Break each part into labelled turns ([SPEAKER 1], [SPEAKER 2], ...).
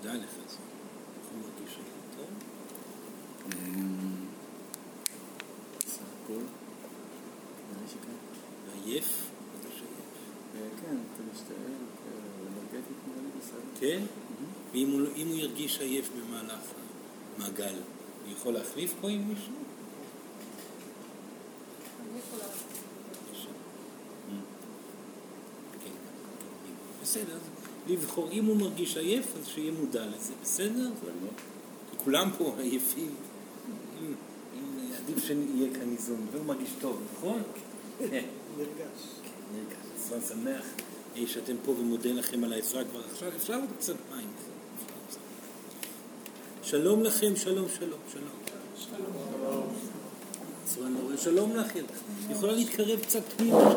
[SPEAKER 1] תדע לך זה. איך הוא מרגיש היום טוב?
[SPEAKER 2] בסך הכל, נראה לי שכן.
[SPEAKER 1] עייף? מרגיש עייף.
[SPEAKER 2] אה, כן, אתה משתעל, אה, אנרגטית נראה לי בסדר.
[SPEAKER 1] כן? ואם הוא, אם הוא ירגיש עייף במהלך המעגל, הוא יכול להחליף פה עם מישהו? בבקשה. כן, בסדר, אז לבחור, אם הוא מרגיש עייף, אז שיהיה מודע לזה, בסדר? כי כולם פה עייפים. עדיף שיהיה כאן איזון, והוא מרגיש טוב, נכון? כן.
[SPEAKER 2] נרגש.
[SPEAKER 1] נרגש, אז אני שמח שאתם פה ומודה לכם על העזרה כבר עכשיו. אפשר עוד קצת מים. שלום לכם, שלום, שלום, שלום. שלום לכם. יכולה להתקרב קצת פנימה,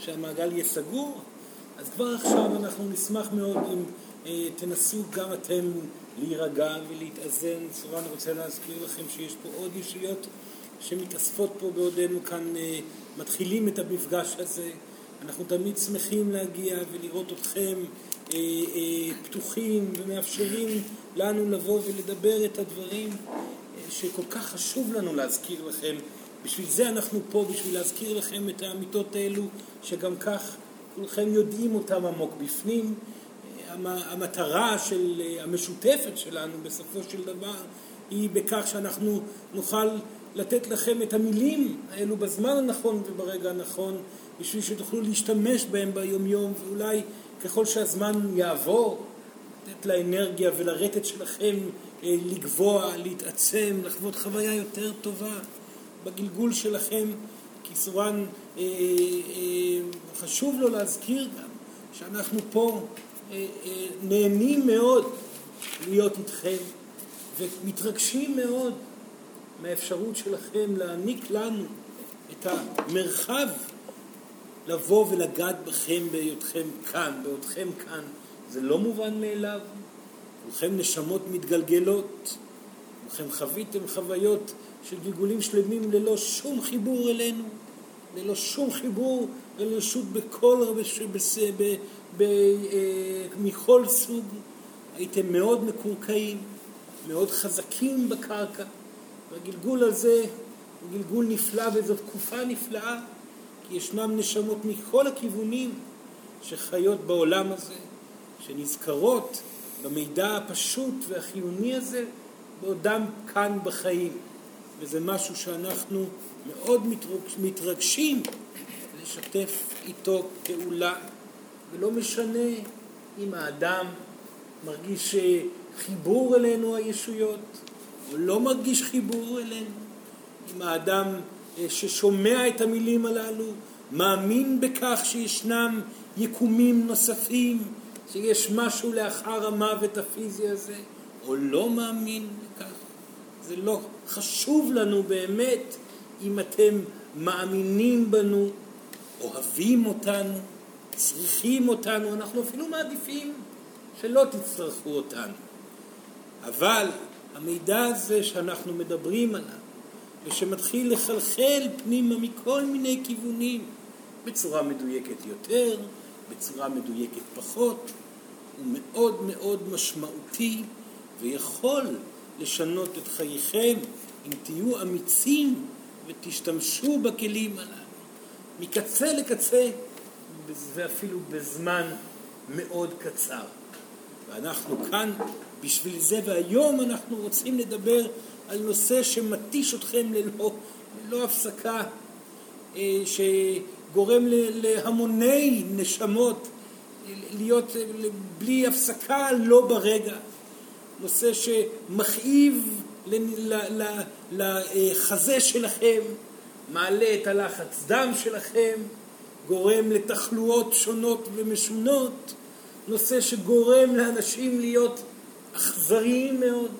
[SPEAKER 1] שהמעגל יהיה סגור? אז כבר עכשיו אנחנו נשמח מאוד אם אה, תנסו גם אתם להירגע ולהתאזן. צורה, אני רוצה להזכיר לכם שיש פה עוד ישויות שמתאספות פה בעודנו כאן אה, מתחילים את המפגש הזה. אנחנו תמיד שמחים להגיע ולראות אתכם אה, אה, פתוחים ומאפשרים לנו לבוא ולדבר את הדברים אה, שכל כך חשוב לנו להזכיר לכם. בשביל זה אנחנו פה, בשביל להזכיר לכם את האמיתות האלו, שגם כך כולכם יודעים אותם עמוק בפנים. המ- המטרה של, המשותפת שלנו בסופו של דבר היא בכך שאנחנו נוכל לתת לכם את המילים האלו בזמן הנכון וברגע הנכון בשביל שתוכלו להשתמש בהם ביומיום ואולי ככל שהזמן יעבור לתת לאנרגיה ולרטט שלכם אה, לגבוה, להתעצם, לחוות חוויה יותר טובה בגלגול שלכם כי סורן חשוב לו להזכיר גם שאנחנו פה אה, אה, נהנים מאוד להיות איתכם ומתרגשים מאוד מהאפשרות שלכם להעניק לנו את המרחב לבוא ולגעת בכם בהיותכם כאן, בעודכם כאן. זה לא מובן מאליו. כולכם נשמות מתגלגלות, כולכם חוויתם חוויות של גלגולים שלמים ללא שום חיבור אלינו, ללא שום חיבור לרשות בכל, בש- בס- ב- ב- אה, מכל סוג. הייתם מאוד מקורקעים, מאוד חזקים בקרקע, והגלגול הזה הוא גלגול נפלא וזו תקופה נפלאה, כי ישנם נשמות מכל הכיוונים שחיות בעולם הזה, שנזכרות במידע הפשוט והחיוני הזה בעודם כאן בחיים. וזה משהו שאנחנו מאוד מתרגש- מתרגשים לשתף איתו פעולה, ולא משנה אם האדם מרגיש חיבור אלינו הישויות, או לא מרגיש חיבור אלינו. אם האדם אה, ששומע את המילים הללו מאמין בכך שישנם יקומים נוספים, שיש משהו לאחר המוות הפיזי הזה, או לא מאמין בכך. זה לא חשוב לנו באמת אם אתם מאמינים בנו, אוהבים אותנו, צריכים אותנו, אנחנו אפילו מעדיפים שלא תצטרכו אותנו. אבל המידע הזה שאנחנו מדברים עליו, ושמתחיל לחלחל פנימה מכל מיני כיוונים, בצורה מדויקת יותר, בצורה מדויקת פחות, הוא מאוד מאוד משמעותי ויכול לשנות את חייכם אם תהיו אמיצים ותשתמשו בכלים הללו מקצה לקצה ואפילו בזמן מאוד קצר. ואנחנו כאן בשביל זה, והיום אנחנו רוצים לדבר על נושא שמתיש אתכם ללא, ללא הפסקה, אה, שגורם להמוני נשמות להיות אה, בלי הפסקה, לא ברגע. נושא שמכאיב לחזה שלכם, מעלה את הלחץ דם שלכם, גורם לתחלואות שונות ומשונות, נושא שגורם לאנשים להיות אכזריים מאוד,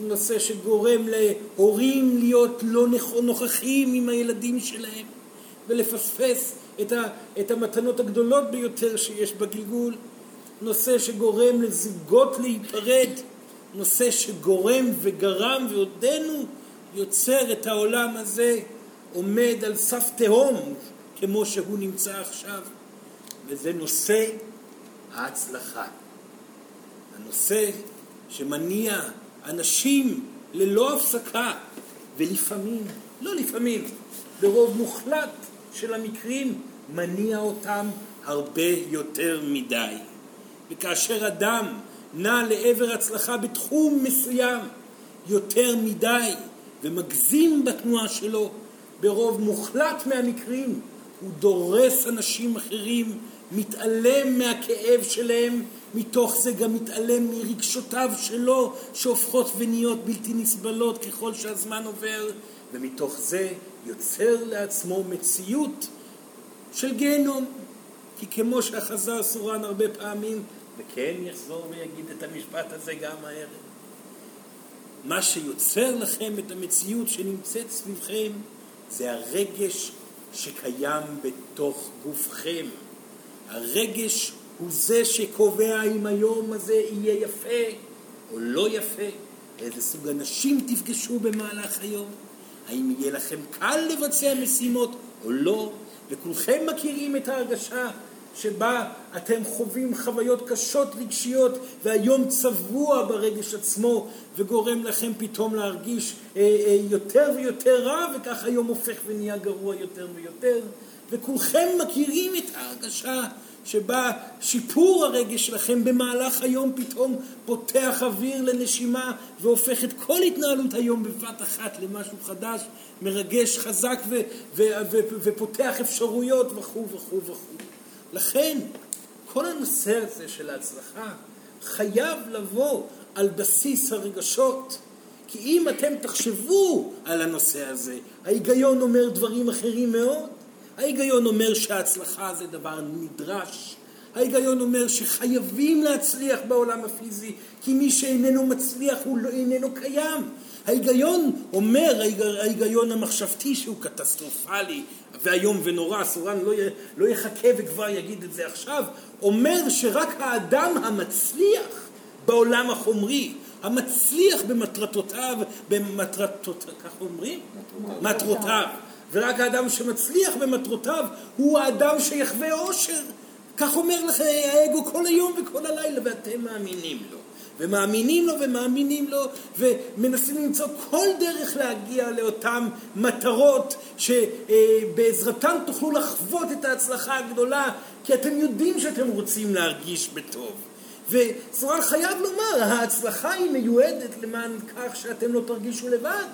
[SPEAKER 1] נושא שגורם להורים להיות לא נוכחים עם הילדים שלהם ולפספס את, ה, את המתנות הגדולות ביותר שיש בגלגול, נושא שגורם לזוגות להיפרד, נושא שגורם וגרם ועודנו יוצר את העולם הזה עומד על סף תהום כמו שהוא נמצא עכשיו, וזה נושא ההצלחה. הנושא שמניע אנשים ללא הפסקה, ולפעמים, לא לפעמים, ברוב מוחלט של המקרים, מניע אותם הרבה יותר מדי. וכאשר אדם נע לעבר הצלחה בתחום מסוים יותר מדי ומגזים בתנועה שלו, ברוב מוחלט מהמקרים הוא דורס אנשים אחרים, מתעלם מהכאב שלהם, מתוך זה גם מתעלם מרגשותיו שלו שהופכות ונהיות בלתי נסבלות ככל שהזמן עובר, ומתוך זה יוצר לעצמו מציאות של גיהנום. כי כמו שהחזר סורן הרבה פעמים, וכן יחזור ויגיד את המשפט הזה גם הערב, מה שיוצר לכם את המציאות שנמצאת סביבכם זה הרגש שקיים בתוך גופכם. הרגש הוא זה שקובע אם היום הזה יהיה יפה או לא יפה, איזה סוג אנשים תפגשו במהלך היום, האם יהיה לכם קל לבצע משימות או לא, וכולכם מכירים את ההרגשה שבה אתם חווים חוויות קשות רגשיות והיום צבוע ברגש עצמו וגורם לכם פתאום להרגיש אה, אה, יותר ויותר רע וכך היום הופך ונהיה גרוע יותר ויותר וכולכם מכירים את ההרגשה שבה שיפור הרגש שלכם במהלך היום פתאום פותח אוויר לנשימה והופך את כל התנהלות היום בבת אחת למשהו חדש, מרגש, חזק ו- ו- ו- ופותח אפשרויות וכו' וכו' וכו'. לכן, כל הנושא הזה של ההצלחה חייב לבוא על בסיס הרגשות. כי אם אתם תחשבו על הנושא הזה, ההיגיון אומר דברים אחרים מאוד. ההיגיון אומר שההצלחה זה דבר נדרש. ההיגיון אומר שחייבים להצליח בעולם הפיזי, כי מי שאיננו מצליח הוא לא, איננו קיים. ההיגיון אומר, ההיגיון המחשבתי שהוא קטסטרופלי ואיום ונורא, סורן לא, י, לא יחכה וכבר יגיד את זה עכשיו, אומר שרק האדם המצליח בעולם החומרי, המצליח במטרתותיו, במטרתות, כך אומרים? מטרותיו. ורק האדם שמצליח במטרותיו הוא האדם שיחווה אושר. כך אומר לך האגו כל היום וכל הלילה, ואתם מאמינים לו. ומאמינים לו ומאמינים לו ומנסים למצוא כל דרך להגיע לאותן מטרות שבעזרתן תוכלו לחוות את ההצלחה הגדולה כי אתם יודעים שאתם רוצים להרגיש בטוב. וסורן חייב לומר, ההצלחה היא מיועדת למען כך שאתם לא תרגישו לבד.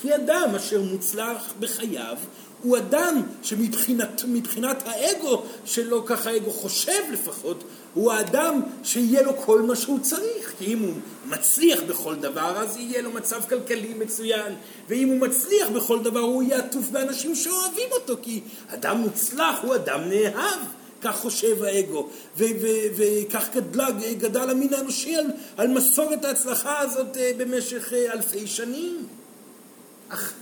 [SPEAKER 1] כי אדם אשר מוצלח בחייו הוא אדם שמבחינת האגו שלו, ככה האגו חושב לפחות, הוא האדם שיהיה לו כל מה שהוא צריך. כי אם הוא מצליח בכל דבר, אז יהיה לו מצב כלכלי מצוין. ואם הוא מצליח בכל דבר, הוא יהיה עטוף באנשים שאוהבים אותו. כי אדם מוצלח הוא אדם נאהב. כך חושב האגו, וכך גדלה, גדל המין האנושי על, על מסורת ההצלחה הזאת אה, במשך אה, אלפי שנים. אך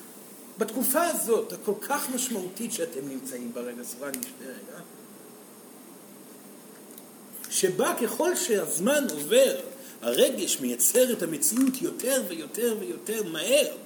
[SPEAKER 1] בתקופה הזאת, הכל כך משמעותית שאתם נמצאים בה, רגע, סליחה, אני שתי רגע, שבה ככל שהזמן עובר, הרגש מייצר את המציאות יותר ויותר ויותר מהר.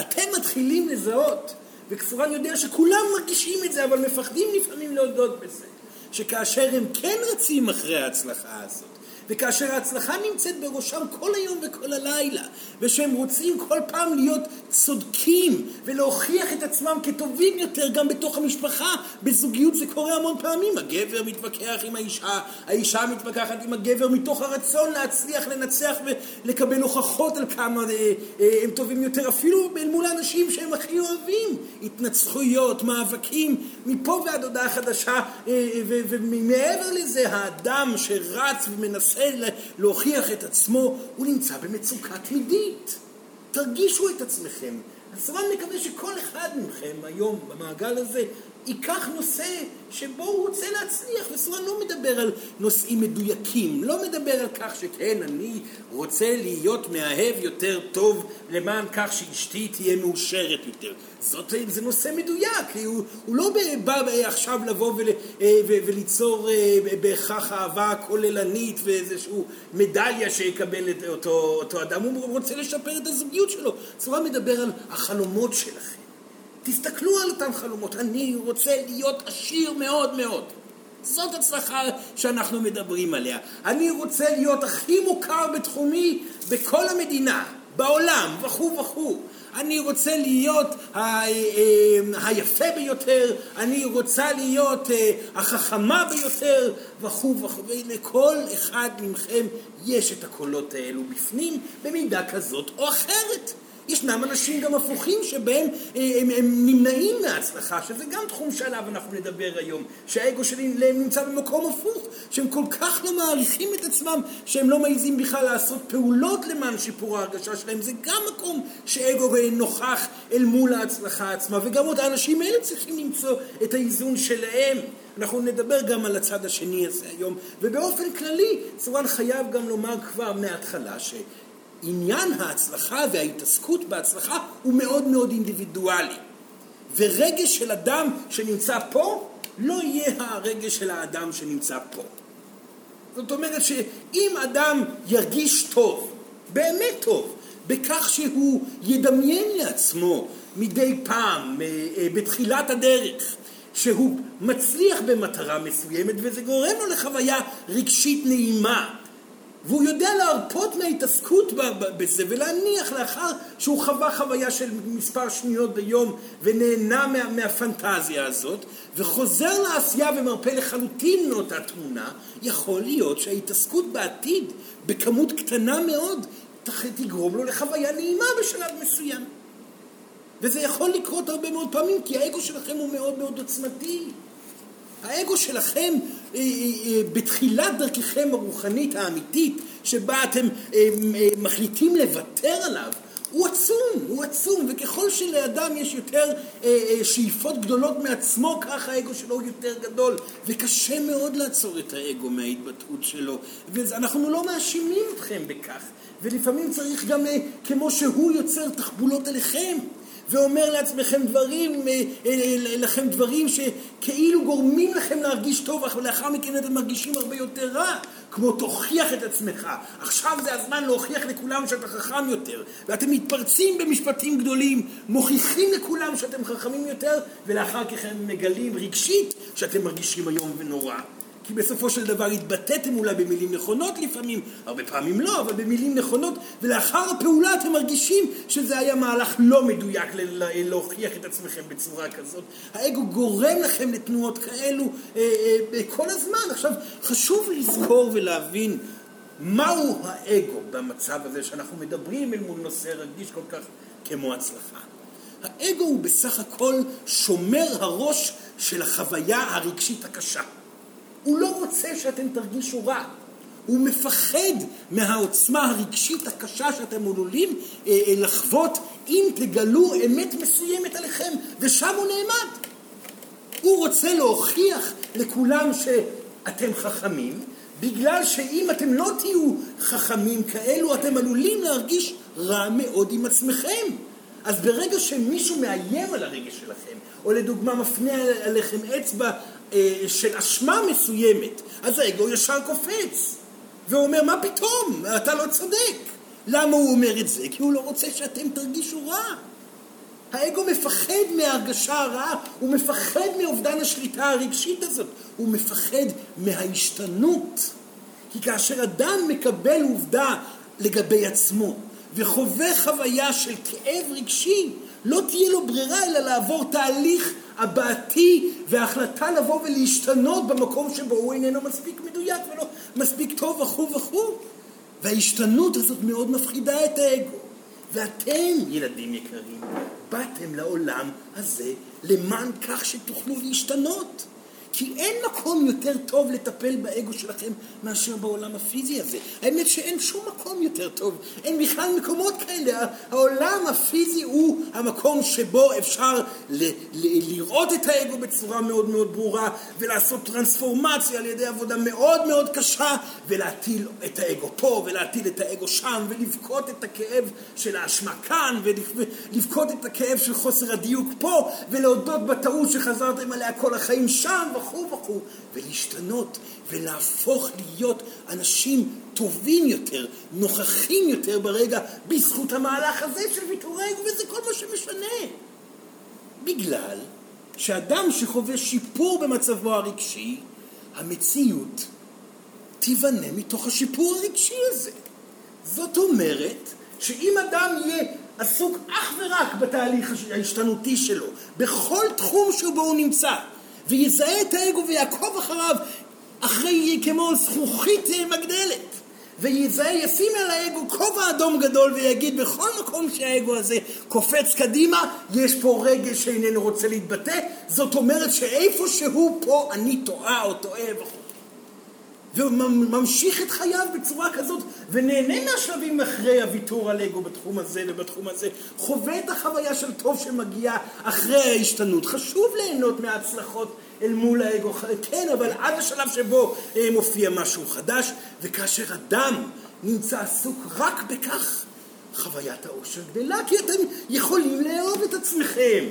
[SPEAKER 1] אתם מתחילים לזהות, וכסורן יודע שכולם מרגישים את זה, אבל מפחדים לפעמים להודות בזה, שכאשר הם כן רצים אחרי ההצלחה הזאת, וכאשר ההצלחה נמצאת בראשם כל היום וכל הלילה, ושהם רוצים כל פעם להיות צודקים ולהוכיח את עצמם כטובים יותר גם בתוך המשפחה, בזוגיות זה קורה המון פעמים, הגבר מתווכח עם האישה, האישה מתווכחת עם הגבר מתוך הרצון להצליח לנצח ולקבל הוכחות על כמה אה, אה, הם טובים יותר, אפילו אל מול האנשים שהם הכי אוהבים, התנצחויות, מאבקים, מפה ועד הודעה חדשה, אה, ומעבר לזה האדם שרץ ומנסה מנסה להוכיח את עצמו, הוא נמצא במצוקה תמידית. תרגישו את עצמכם. אז מקווה שכל אחד מכם היום במעגל הזה ייקח נושא שבו הוא רוצה להצליח, וסורן לא מדבר על נושאים מדויקים, לא מדבר על כך שכן, אני רוצה להיות מאהב יותר טוב למען כך שאשתי תהיה מאושרת יותר. זאת, זה נושא מדויק, הוא, הוא לא בא עכשיו לבוא ול, אה, וליצור אה, בהכרח אהבה כוללנית ואיזושהי מדליה שיקבל את אותו, אותו אדם, הוא רוצה לשפר את הזוגיות שלו. סורן מדבר על החלומות שלכם. תסתכלו על אותם חלומות. אני רוצה להיות עשיר מאוד מאוד. זאת הצלחה שאנחנו מדברים עליה. אני רוצה להיות הכי מוכר בתחומי בכל המדינה, בעולם, וכו' וכו'. אני רוצה להיות ה- אה, היפה ביותר, אני רוצה להיות אה, החכמה ביותר, וכו' וכו'. ולכל אחד מכם יש את הקולות האלו בפנים, במידה כזאת או אחרת. ישנם אנשים גם הפוכים שבהם אה, הם, הם נמנעים מההצלחה, שזה גם תחום שעליו אנחנו נדבר היום, שהאגו שלהם נמצא במקום הפוך, שהם כל כך לא מעריכים את עצמם, שהם לא מעיזים בכלל לעשות פעולות למען שיפור ההרגשה שלהם, זה גם מקום שאגו נוכח אל מול ההצלחה עצמה, וגם עוד האנשים האלה צריכים למצוא את האיזון שלהם. אנחנו נדבר גם על הצד השני הזה היום, ובאופן כללי, סורן חייב גם לומר כבר מההתחלה ש... עניין ההצלחה וההתעסקות בהצלחה הוא מאוד מאוד אינדיבידואלי. ורגש של אדם שנמצא פה לא יהיה הרגש של האדם שנמצא פה. זאת אומרת שאם אדם ירגיש טוב, באמת טוב, בכך שהוא ידמיין לעצמו מדי פעם, אה, אה, בתחילת הדרך, שהוא מצליח במטרה מסוימת וזה גורם לו לחוויה רגשית נעימה, והוא יודע להרפות מההתעסקות בזה ולהניח לאחר שהוא חווה חוויה של מספר שניות ביום ונהנה מה, מהפנטזיה הזאת וחוזר לעשייה ומרפה לחלוטין מאותה תמונה, יכול להיות שההתעסקות בעתיד בכמות קטנה מאוד תגרום לו לחוויה נעימה בשלב מסוים. וזה יכול לקרות הרבה מאוד פעמים כי האגו שלכם הוא מאוד מאוד עוצמתי. האגו שלכם אה, אה, אה, בתחילת דרככם הרוחנית האמיתית, שבה אתם מחליטים לוותר עליו, הוא עצום, הוא עצום, וככל שלאדם יש יותר שאיפות גדולות מעצמו, ככה האגו שלו הוא יותר גדול, וקשה מאוד לעצור את האגו מההתבטאות שלו, ואנחנו לא מאשימים אתכם בכך, ולפעמים צריך גם, כמו שהוא יוצר תחבולות אליכם. ואומר לעצמכם דברים, אה, אה, לכם דברים שכאילו גורמים לכם להרגיש טוב, אך לאחר מכן אתם מרגישים הרבה יותר רע, כמו תוכיח את עצמך. עכשיו זה הזמן להוכיח לכולם שאתה חכם יותר. ואתם מתפרצים במשפטים גדולים, מוכיחים לכולם שאתם חכמים יותר, ולאחר מכן מגלים רגשית שאתם מרגישים איום ונורא. כי בסופו של דבר התבטאתם אולי במילים נכונות לפעמים, הרבה פעמים לא, אבל במילים נכונות, ולאחר הפעולה אתם מרגישים שזה היה מהלך לא מדויק להוכיח את עצמכם בצורה כזאת. האגו גורם לכם לתנועות כאלו אה, אה, כל הזמן. עכשיו, חשוב לזכור ולהבין מהו האגו במצב הזה שאנחנו מדברים אל מול נושא רגיש כל כך כמו הצלחה. האגו הוא בסך הכל שומר הראש של החוויה הרגשית הקשה. הוא לא רוצה שאתם תרגישו רע. הוא מפחד מהעוצמה הרגשית הקשה שאתם עלולים אה, אה, לחוות אם תגלו אמת מסוימת עליכם, ושם הוא נעמד. הוא רוצה להוכיח לכולם שאתם חכמים, בגלל שאם אתם לא תהיו חכמים כאלו, אתם עלולים להרגיש רע מאוד עם עצמכם. אז ברגע שמישהו מאיים על הרגש שלכם, או לדוגמה מפנה עליכם אצבע אה, של אשמה מסוימת, אז האגו ישר קופץ. והוא אומר, מה פתאום? אתה לא צודק. למה הוא אומר את זה? כי הוא לא רוצה שאתם תרגישו רע. האגו מפחד מההרגשה הרעה, הוא מפחד מאובדן השליטה הרגשית הזאת, הוא מפחד מההשתנות. כי כאשר אדם מקבל עובדה לגבי עצמו וחווה חוויה של כאב רגשי, לא תהיה לו ברירה אלא לעבור תהליך הבעתי וההחלטה לבוא ולהשתנות במקום שבו הוא איננו מספיק מדויק ולא מספיק טוב וכו' וכו'. וההשתנות הזאת מאוד מפחידה את האגו. ואתם, ילדים יקרים, באתם לעולם הזה למען כך שתוכלו להשתנות. כי אין מקום יותר טוב לטפל באגו שלכם מאשר בעולם הפיזי הזה. האמת שאין שום מקום יותר טוב, אין בכלל מקומות כאלה. העולם הפיזי הוא המקום שבו אפשר ל- ל- לראות את האגו בצורה מאוד מאוד ברורה ולעשות טרנספורמציה על ידי עבודה מאוד מאוד קשה ולהטיל את האגו פה ולהטיל את האגו שם ולבכות את הכאב של האשמה כאן ולבכות את הכאב של חוסר הדיוק פה ולהודות בטעות שחזרתם עליה כל החיים שם וכו' וכו', ולהשתנות ולהפוך להיות אנשים טובים יותר, נוכחים יותר ברגע, בזכות המהלך הזה של ויתורי וזה כל מה שמשנה. בגלל שאדם שחווה שיפור במצבו הרגשי, המציאות תיבנה מתוך השיפור הרגשי הזה. זאת אומרת שאם אדם יהיה עסוק אך ורק בתהליך ההשתנותי שלו, בכל תחום שבו הוא נמצא, ויזהה את האגו ויעקוב אחריו אחרי כמו זכוכית מגדלת, ויזהה, ישים על האגו כובע אדום גדול ויגיד בכל מקום שהאגו הזה קופץ קדימה, יש פה רגש שאיננו רוצה להתבטא, זאת אומרת שאיפה שהוא פה אני טועה או טועה וכו'. וממשיך את חייו בצורה כזאת, ונהנה מהשלבים אחרי הוויתור על אגו בתחום הזה ובתחום הזה, חווה את החוויה של טוב שמגיעה אחרי ההשתנות. חשוב ליהנות מההצלחות אל מול האגו, כן, אבל עד השלב שבו אה, מופיע משהו חדש, וכאשר אדם נמצא עסוק רק בכך, חוויית האושר גדלה, כי אתם יכולים לאהוב את עצמכם.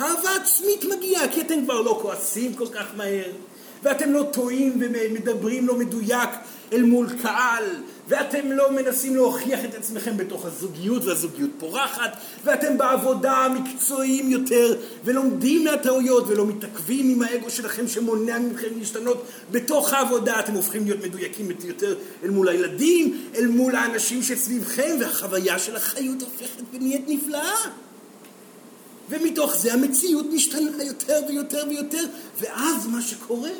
[SPEAKER 1] אהבה עצמית מגיעה, כי אתם כבר לא כועסים כל כך מהר. ואתם לא טועים ומדברים לא מדויק אל מול קהל, ואתם לא מנסים להוכיח את עצמכם בתוך הזוגיות, והזוגיות פורחת, ואתם בעבודה מקצועיים יותר, ולומדים מהטעויות, ולא מתעכבים עם האגו שלכם שמונע מכם להשתנות בתוך העבודה, אתם הופכים להיות מדויקים יותר אל מול הילדים, אל מול האנשים שסביבכם, והחוויה של החיות הופכת ונהיית נפלאה. ומתוך זה המציאות משתנה יותר ויותר ויותר, ואז מה שקורה,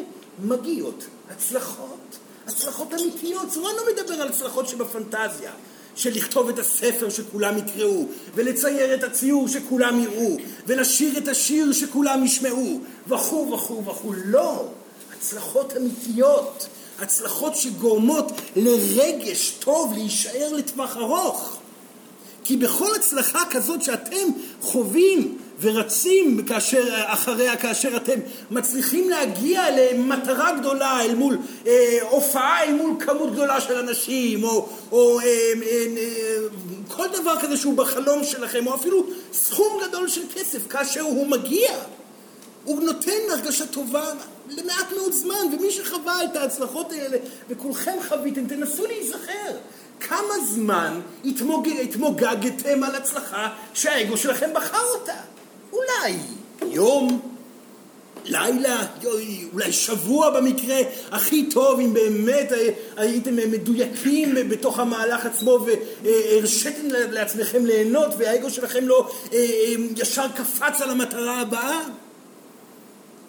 [SPEAKER 1] מגיעות הצלחות, הצלחות אמיתיות. סורן לא מדבר על הצלחות שבפנטזיה, של לכתוב את הספר שכולם יקראו, ולצייר את הציור שכולם יראו, ולשיר את השיר שכולם ישמעו, וכו' וכו' וכו'. לא, הצלחות אמיתיות, הצלחות שגורמות לרגש טוב להישאר לטווח ארוך. כי בכל הצלחה כזאת שאתם חווים ורצים כאשר, אחריה כאשר אתם מצליחים להגיע למטרה גדולה אל מול אה, הופעה אל מול כמות גדולה של אנשים או, או אה, אה, אה, כל דבר כזה שהוא בחלום שלכם או אפילו סכום גדול של כסף כאשר הוא מגיע הוא נותן הרגשה טובה למעט מאוד זמן ומי שחווה את ההצלחות האלה וכולכם חוויתם תנסו להיזכר כמה זמן התמוג... התמוגגתם על הצלחה שהאגו שלכם בחר אותה? אולי יום, לילה, אולי שבוע במקרה הכי טוב, אם באמת הייתם מדויקים בתוך המהלך עצמו והרשיתם לעצמכם ליהנות והאגו שלכם לא אה, אה, ישר קפץ על המטרה הבאה.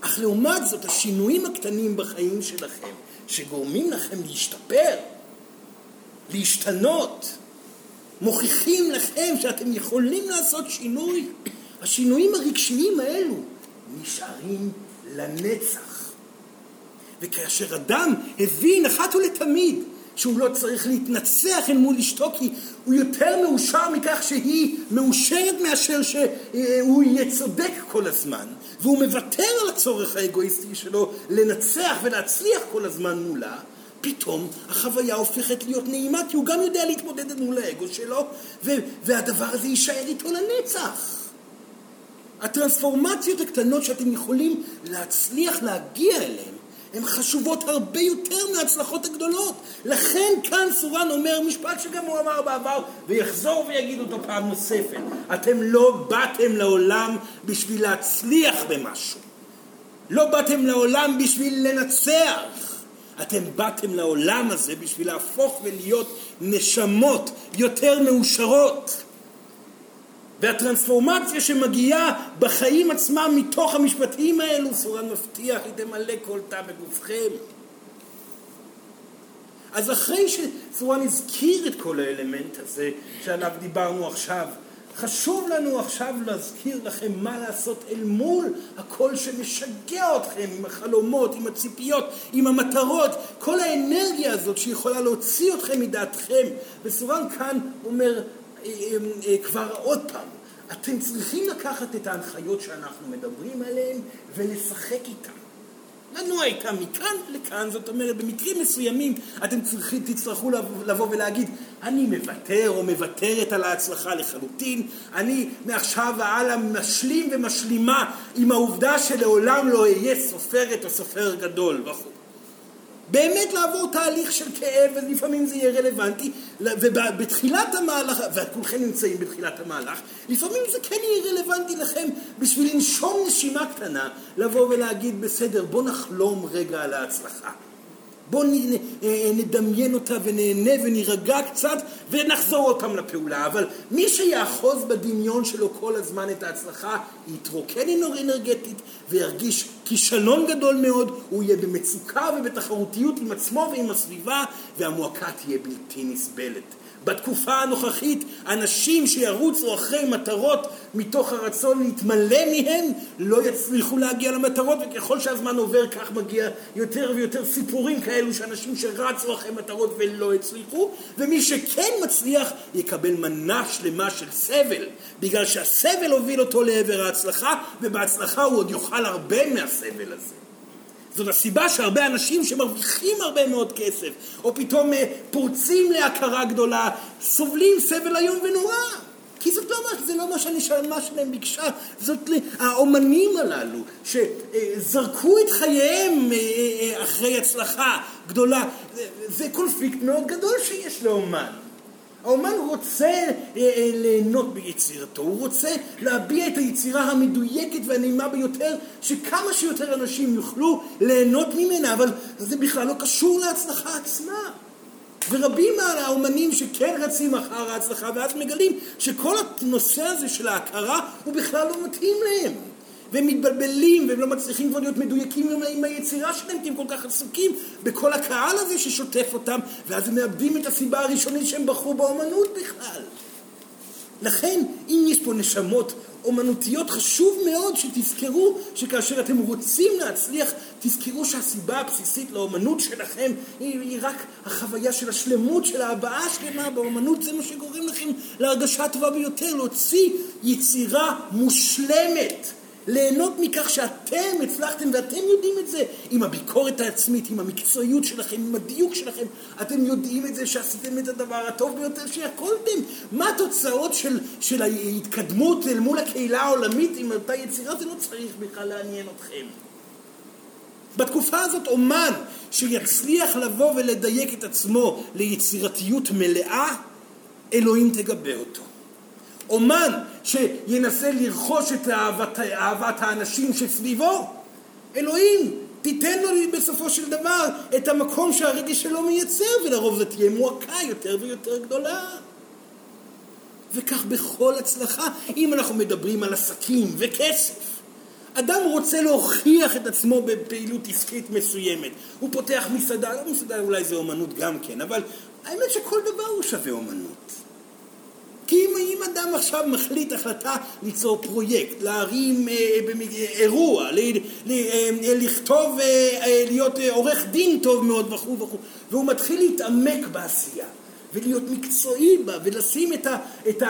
[SPEAKER 1] אך לעומת זאת, השינויים הקטנים בחיים שלכם, שגורמים לכם להשתפר, להשתנות, מוכיחים לכם שאתם יכולים לעשות שינוי. השינויים הרגשיים האלו נשארים לנצח. וכאשר אדם הבין אחת ולתמיד שהוא לא צריך להתנצח אל מול אשתו כי הוא יותר מאושר מכך שהיא מאושרת מאשר שהוא יהיה צודק כל הזמן והוא מוותר על הצורך האגואיסטי שלו לנצח ולהצליח כל הזמן מולה פתאום החוויה הופכת להיות נעימה כי הוא גם יודע להתמודד מול האגו שלו והדבר הזה יישאר איתו לנצח הטרנספורמציות הקטנות שאתם יכולים להצליח להגיע אליהן הן חשובות הרבה יותר מההצלחות הגדולות. לכן כאן סורן אומר משפט שגם הוא אמר בעבר ויחזור ויגיד אותו פעם נוספת. אתם לא באתם לעולם בשביל להצליח במשהו. לא באתם לעולם בשביל לנצח. אתם באתם לעולם הזה בשביל להפוך ולהיות נשמות יותר מאושרות. והטרנספורמציה שמגיעה בחיים עצמם מתוך המשפטים האלו, סורן מבטיח, היא תמלא כל תא בגופכם. אז אחרי שסורן הזכיר את כל האלמנט הזה שעליו דיברנו עכשיו, חשוב לנו עכשיו להזכיר לכם מה לעשות אל מול הקול שמשגע אתכם עם החלומות, עם הציפיות, עם המטרות, כל האנרגיה הזאת שיכולה להוציא אתכם מדעתכם. וסורן כאן אומר, אה, אה, אה, כבר עוד פעם, אתם צריכים לקחת את ההנחיות שאנחנו מדברים עליהן ולשחק איתן. לנוע איתם מכאן לכאן, זאת אומרת, במקרים מסוימים אתם צריכים, תצטרכו לבוא ולהגיד, אני מוותר או מוותרת על ההצלחה לחלוטין, אני מעכשיו והלאה משלים ומשלימה עם העובדה שלעולם לא אהיה סופרת או סופר גדול וכו'. באמת לעבור תהליך של כאב, ולפעמים זה יהיה רלוונטי, ובתחילת המהלך, וכולכם נמצאים בתחילת המהלך, לפעמים זה כן יהיה רלוונטי לכם בשביל לנשום נשימה קטנה, לבוא ולהגיד, בסדר, בוא נחלום רגע על ההצלחה. בואו אה, נדמיין אותה ונהנה ונירגע קצת ונחזור עוד פעם לפעולה. אבל מי שיאחוז בדמיון שלו כל הזמן את ההצלחה, יתרוקן אנרגטית וירגיש כישלון גדול מאוד, הוא יהיה במצוקה ובתחרותיות עם עצמו ועם הסביבה, והמועקה תהיה בלתי נסבלת. בתקופה הנוכחית אנשים שירוצו אחרי מטרות מתוך הרצון להתמלא מהם לא יצליחו להגיע למטרות וככל שהזמן עובר כך מגיע יותר ויותר סיפורים כאלו שאנשים שרצו אחרי מטרות ולא הצליחו ומי שכן מצליח יקבל מנה שלמה של סבל בגלל שהסבל הוביל אותו לעבר ההצלחה ובהצלחה הוא עוד יאכל הרבה מהסבל הזה זאת הסיבה שהרבה אנשים שמרוויחים הרבה מאוד כסף, או פתאום אה, פורצים להכרה גדולה, סובלים סבל איום ונורא. כי זאת לא, זה לא מה שהנשמה שלהם ביקשה, זאת האומנים הללו שזרקו את חייהם אה, אה, אחרי הצלחה גדולה, זה קונפליקט מאוד גדול שיש לאומן. האומן רוצה אה, אה, ליהנות ביצירתו, הוא רוצה להביע את היצירה המדויקת והנעימה ביותר, שכמה שיותר אנשים יוכלו ליהנות ממנה, אבל זה בכלל לא קשור להצלחה עצמה. ורבים מהאומנים שכן רצים אחר ההצלחה, ואז מגלים שכל הנושא הזה של ההכרה הוא בכלל לא מתאים להם. והם מתבלבלים והם לא מצליחים כבר להיות מדויקים עם, היצירה שלהם כי הם כל כך עסוקים בכל הקהל הזה ששוטף אותם ואז הם מאבדים את הסיבה הראשונית שהם בחרו באומנות בכלל. לכן אם יש פה נשמות אומנותיות חשוב מאוד שתזכרו שכאשר אתם רוצים להצליח תזכרו שהסיבה הבסיסית לאומנות שלכם היא, היא רק החוויה של השלמות של ההבעה השלמה באומנות זה מה שגורם לכם להרגשה הטובה ביותר להוציא יצירה מושלמת ליהנות מכך שאתם הצלחתם ואתם יודעים את זה עם הביקורת העצמית, עם המקצועיות שלכם, עם הדיוק שלכם, אתם יודעים את זה שעשיתם את הדבר הטוב ביותר שיכולתם. מה התוצאות של, של ההתקדמות אל מול הקהילה העולמית עם אותה יצירה? זה לא צריך בכלל לעניין אתכם. בתקופה הזאת אומן שיצליח לבוא ולדייק את עצמו ליצירתיות מלאה, אלוהים תגבה אותו. אומן שינסה לרכוש את אהבת, אהבת האנשים שסביבו, אלוהים, תיתן לו בסופו של דבר את המקום שהרגש שלו מייצר, ולרוב זה תהיה מועקה יותר ויותר גדולה. וכך בכל הצלחה, אם אנחנו מדברים על עסקים וכסף. אדם רוצה להוכיח את עצמו בפעילות עסקית מסוימת. הוא פותח מסעדה, לא מסעדה אולי זה אומנות גם כן, אבל האמת שכל דבר הוא שווה אומנות. כי אם, אם אדם עכשיו מחליט החלטה ליצור פרויקט, להרים אה, אירוע, ל, ל, אה, לכתוב, אה, אה, להיות אה, עורך דין טוב מאוד וכו' וכו', והוא מתחיל להתעמק בעשייה ולהיות מקצועי בה ולשים את, ה, את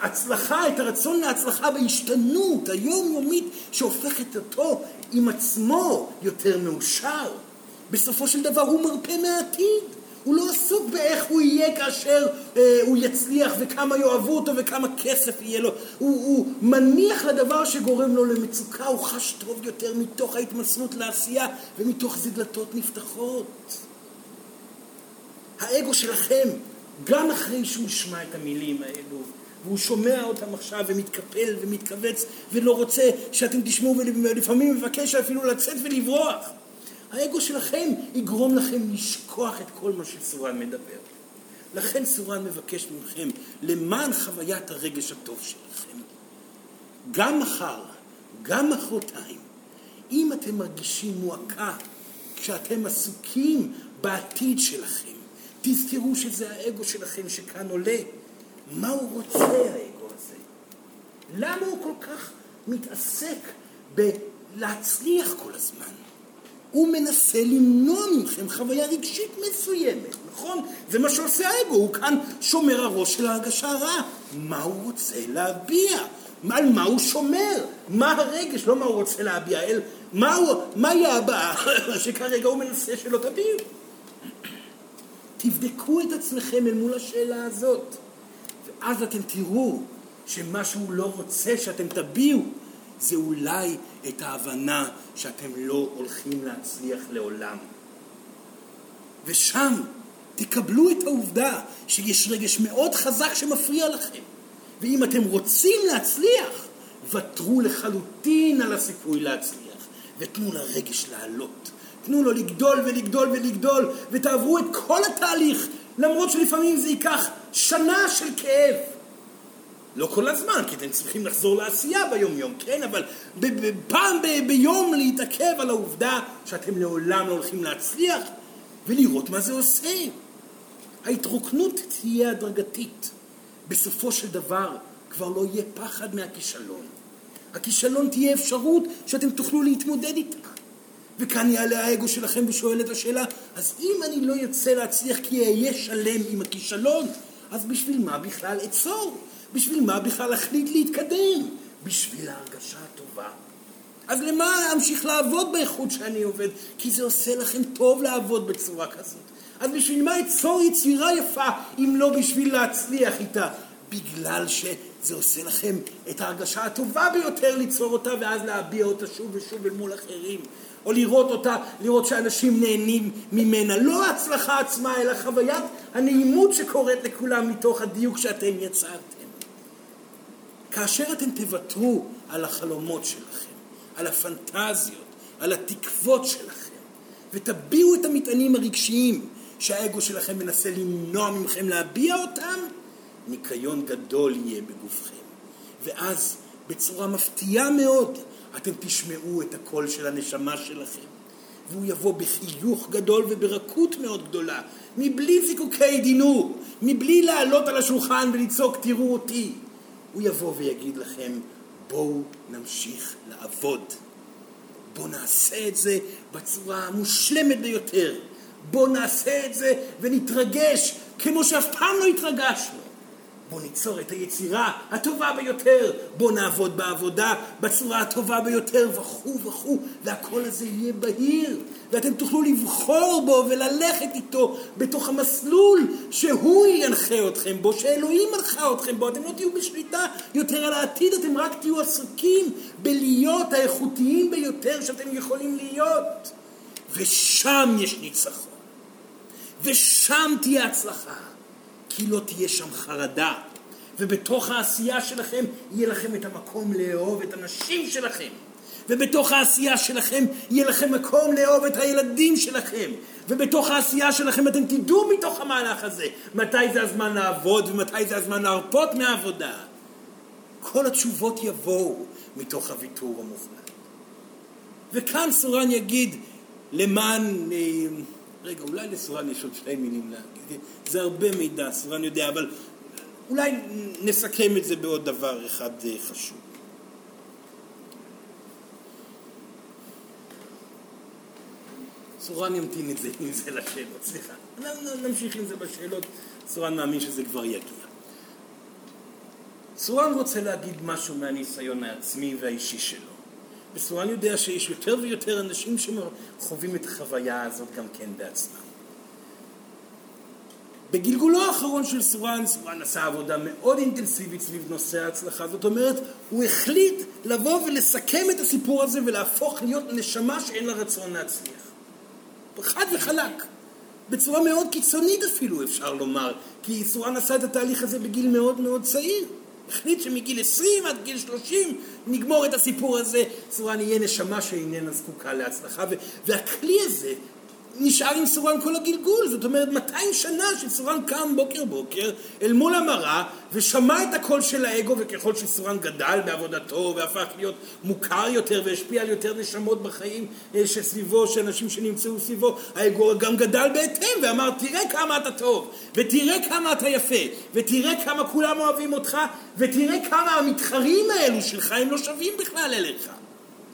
[SPEAKER 1] ההצלחה, את הרצון להצלחה בהשתנות היומיומית שהופכת אותו עם עצמו יותר מאושר. בסופו של דבר הוא מרפא מהעתיד. הוא לא עסוק באיך הוא יהיה כאשר אה, הוא יצליח וכמה יאהבו אותו וכמה כסף יהיה לו. הוא, הוא מניח לדבר שגורם לו למצוקה, הוא חש טוב יותר מתוך ההתמסרות לעשייה ומתוך זה דלתות נפתחות. האגו שלכם, גם אחרי שהוא ישמע את המילים האלו, והוא שומע אותם עכשיו ומתקפל ומתכווץ ולא רוצה שאתם תשמעו ולפעמים מבקש אפילו לצאת ולברוח. האגו שלכם יגרום לכם לשכוח את כל מה שסורן מדבר. לכן סורן מבקש מכם, למען חוויית הרגש הטוב שלכם, גם מחר, גם מחרתיים, אם אתם מרגישים מועקה כשאתם עסוקים בעתיד שלכם, תזכרו שזה האגו שלכם שכאן עולה. מה הוא רוצה האגו הזה? למה הוא כל כך מתעסק בלהצליח כל הזמן? הוא מנסה למנוע מכם חוויה רגשית מסוימת, נכון? זה מה שעושה האגו, הוא כאן שומר הראש של ההרגשה הרעה. מה הוא רוצה להביע? על מה הוא שומר? מה הרגש? לא מה הוא רוצה להביע, אלא מה מהי הבאה שכרגע הוא מנסה שלא תביעו? תבדקו את עצמכם אל מול השאלה הזאת, ואז אתם תראו שמה שהוא לא רוצה שאתם תביעו זה אולי את ההבנה שאתם לא הולכים להצליח לעולם. ושם תקבלו את העובדה שיש רגש מאוד חזק שמפריע לכם. ואם אתם רוצים להצליח, ותרו לחלוטין על הסיכוי להצליח, ותנו לרגש לעלות. תנו לו לגדול ולגדול ולגדול, ותעברו את כל התהליך, למרות שלפעמים זה ייקח שנה של כאב. לא כל הזמן, כי אתם צריכים לחזור לעשייה ביום-יום, כן? אבל פעם ביום להתעכב על העובדה שאתם לעולם לא הולכים להצליח, ולראות מה זה עושה. ההתרוקנות תהיה הדרגתית. בסופו של דבר כבר לא יהיה פחד מהכישלון. הכישלון תהיה אפשרות שאתם תוכלו להתמודד איתה. וכאן יעלה האגו שלכם ושואל את השאלה, אז אם אני לא יוצא להצליח כי אהיה שלם עם הכישלון, אז בשביל מה בכלל אצור? בשביל מה בכלל להחליט להתקדם? בשביל ההרגשה הטובה. אז למה אמשיך לעבוד באיכות שאני עובד? כי זה עושה לכם טוב לעבוד בצורה כזאת. אז בשביל מה אצור יצירה יפה אם לא בשביל להצליח איתה? בגלל שזה עושה לכם את ההרגשה הטובה ביותר ליצור אותה ואז להביע אותה שוב ושוב אל מול אחרים. או לראות אותה, לראות שאנשים נהנים ממנה. לא ההצלחה עצמה, אלא חוויית הנעימות שקורית לכולם מתוך הדיוק שאתם יצרתם. כאשר אתם תוותרו על החלומות שלכם, על הפנטזיות, על התקוות שלכם, ותביעו את המטענים הרגשיים שהאגו שלכם מנסה למנוע מכם להביע אותם, ניקיון גדול יהיה בגופכם. ואז, בצורה מפתיעה מאוד, אתם תשמעו את הקול של הנשמה שלכם. והוא יבוא בחיוך גדול וברכות מאוד גדולה, מבלי זיקוקי דינור, מבלי לעלות על השולחן ולצעוק תראו אותי. הוא יבוא ויגיד לכם בואו נמשיך לעבוד. בואו נעשה את זה בצורה המושלמת ביותר. בואו נעשה את זה ונתרגש כמו שאף פעם לא התרגשנו. בוא ניצור את היצירה הטובה ביותר, בוא נעבוד בעבודה בצורה הטובה ביותר וכו' וכו', והכל הזה יהיה בהיר, ואתם תוכלו לבחור בו וללכת איתו בתוך המסלול שהוא ינחה אתכם בו, שאלוהים מנחה אתכם בו, אתם לא תהיו בשליטה יותר על העתיד, אתם רק תהיו עסוקים בלהיות האיכותיים ביותר שאתם יכולים להיות. ושם יש ניצחון, ושם תהיה הצלחה. כי לא תהיה שם חרדה. ובתוך העשייה שלכם יהיה לכם את המקום לאהוב את הנשים שלכם. ובתוך העשייה שלכם יהיה לכם מקום לאהוב את הילדים שלכם. ובתוך העשייה שלכם אתם תדעו מתוך המהלך הזה מתי זה הזמן לעבוד ומתי זה הזמן להרפות מהעבודה. כל התשובות יבואו מתוך הוויתור המוחלט. וכאן סורן יגיד למען... רגע, אולי לסורן יש עוד שתי מילים להגיד. זה הרבה מידע, סורן יודע, אבל אולי נסכם את זה בעוד דבר אחד אה, חשוב. סורן ימתין את זה, עם זה לשאלות, סליחה. נמשיך עם זה בשאלות, סורן מאמין שזה כבר יגיע. סורן רוצה להגיד משהו מהניסיון העצמי והאישי שלו. וסורן יודע שיש יותר ויותר אנשים שחווים את החוויה הזאת גם כן בעצמם. בגלגולו האחרון של סורן, סורן עשה עבודה מאוד אינטנסיבית סביב נושא ההצלחה, זאת אומרת, הוא החליט לבוא ולסכם את הסיפור הזה ולהפוך להיות נשמה שאין לה רצון להצליח. חד וחלק. בצורה מאוד קיצונית אפילו, אפשר לומר, כי סורן עשה את התהליך הזה בגיל מאוד מאוד צעיר. החליט שמגיל 20 עד גיל 30 נגמור את הסיפור הזה, סורן יהיה נשמה שאיננה זקוקה להצלחה, והכלי הזה נשאר עם סורן כל הגלגול, זאת אומרת 200 שנה שסורן קם בוקר בוקר אל מול המראה ושמע את הקול של האגו וככל שסורן גדל בעבודתו והפך להיות מוכר יותר והשפיע על יותר נשמות בחיים אה, שסביבו, של אנשים שנמצאו סביבו, האגו גם גדל בהתאם ואמר תראה כמה אתה טוב ותראה כמה אתה יפה ותראה כמה כולם אוהבים אותך ותראה כמה המתחרים האלו שלך הם לא שווים בכלל אליך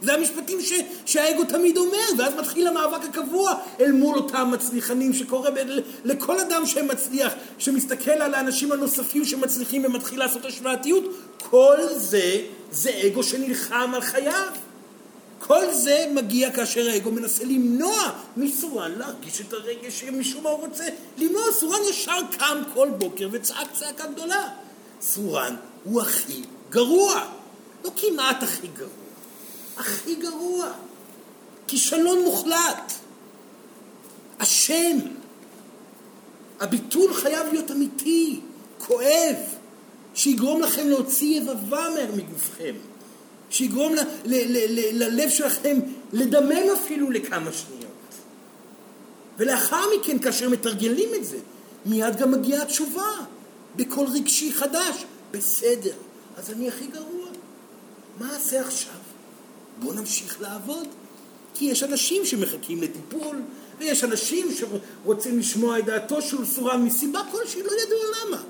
[SPEAKER 1] זה המשפטים ש, שהאגו תמיד אומר, ואז מתחיל המאבק הקבוע אל מול אותם מצליחנים שקורה ב, לכל אדם שמצליח, שמסתכל על האנשים הנוספים שמצליחים ומתחיל לעשות השוואתיות, כל זה, זה אגו שנלחם על חייו. כל זה מגיע כאשר האגו מנסה למנוע מסורן להרגיש את הרגש שמשום מה הוא רוצה למנוע. סורן ישר קם כל בוקר וצעק צעקה גדולה. סורן הוא הכי גרוע. לא כמעט הכי גרוע. הכי גרוע. כישלון מוחלט. אשם. הביטול חייב להיות אמיתי, כואב, שיגרום לכם להוציא יבבה מגופכם, שיגרום ל- ל- ל- ללב שלכם לדמם אפילו לכמה שניות. ולאחר מכן, כאשר מתרגלים את זה, מיד גם מגיעה התשובה, בקול רגשי חדש. בסדר, אז אני הכי גרוע. מה אעשה עכשיו? בואו נמשיך לעבוד. כי יש אנשים שמחכים לטיפול, ויש אנשים שרוצים לשמוע את דעתו של סורן מסיבה כלשהי, לא ידוע למה.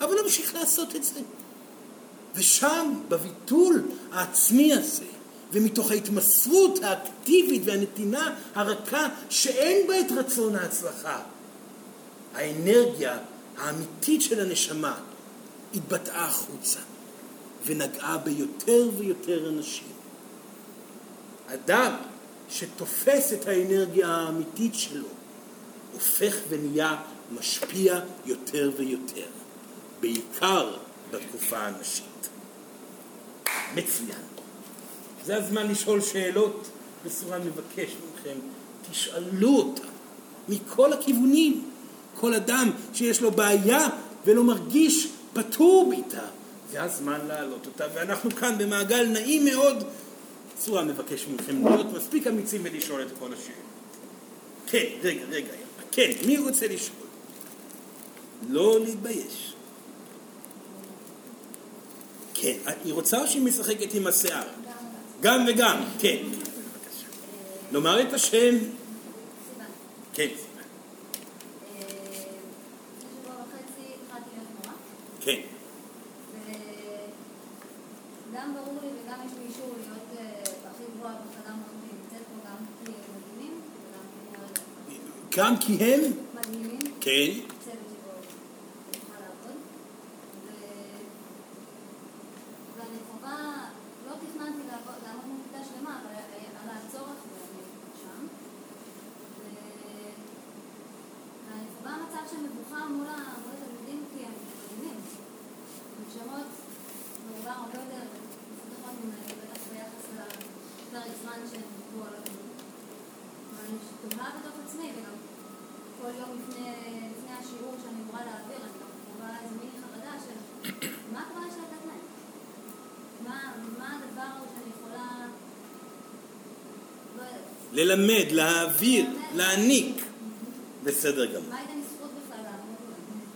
[SPEAKER 1] אבל נמשיך לעשות את זה. ושם, בביטול העצמי הזה, ומתוך ההתמסרות האקטיבית והנתינה הרכה שאין בה את רצון ההצלחה, האנרגיה האמיתית של הנשמה התבטאה החוצה ונגעה ביותר ויותר אנשים. אדם שתופס את האנרגיה האמיתית שלו הופך ונהיה משפיע יותר ויותר, בעיקר בתקופה הנשית. מצוין. זה הזמן לשאול שאלות, וסורן מבקש מכם, תשאלו אותה מכל הכיוונים. כל אדם שיש לו בעיה ולא מרגיש פטור איתה, זה הזמן להעלות אותה, ואנחנו כאן במעגל נעים מאוד. סורן מבקש מכם להיות מספיק אמיצים ולשאול את כל השאלות. כן, רגע, רגע, כן, מי רוצה לשאול? לא להתבייש. כן, היא רוצה או שהיא משחקת עם השיער? גם וגם, כן. לומר את השם. כן. כן.
[SPEAKER 3] גם ברור לי וגם יש לי אישור להיות הכי גבוהה בחדר מחשבים. נמצאת פה גם כי הם מדהימים וגם כי
[SPEAKER 1] גם כי הם?
[SPEAKER 3] מדהימים.
[SPEAKER 1] כן.
[SPEAKER 3] צוות שבו צריכה לעבוד. ו- ואני חווה, לא תכננתי לעבוד, לעמוד מול כיתה שלמה, אבל היה- עלה הצורך ואני שם. ו- ואני חווה מצב של מבוכה מול ה- מול התלמידים כי הם מדהימים. נשמות ברובם הרבה יותר מפותחות ממני, בטח ביחס לפרק זמן שהם דיברו על הדברים. אבל אני תוהה בתוך עצמי, וגם כל יום לפני, לפני השיעור שאני אמורה להעביר, אני גם חווה איזה מיני חרדה של מה הכוונה של לתת להם? מה, מה הדבר שאני יכולה... לא יודעת.
[SPEAKER 1] ללמד, להעביר, להעניק. בסדר גמור.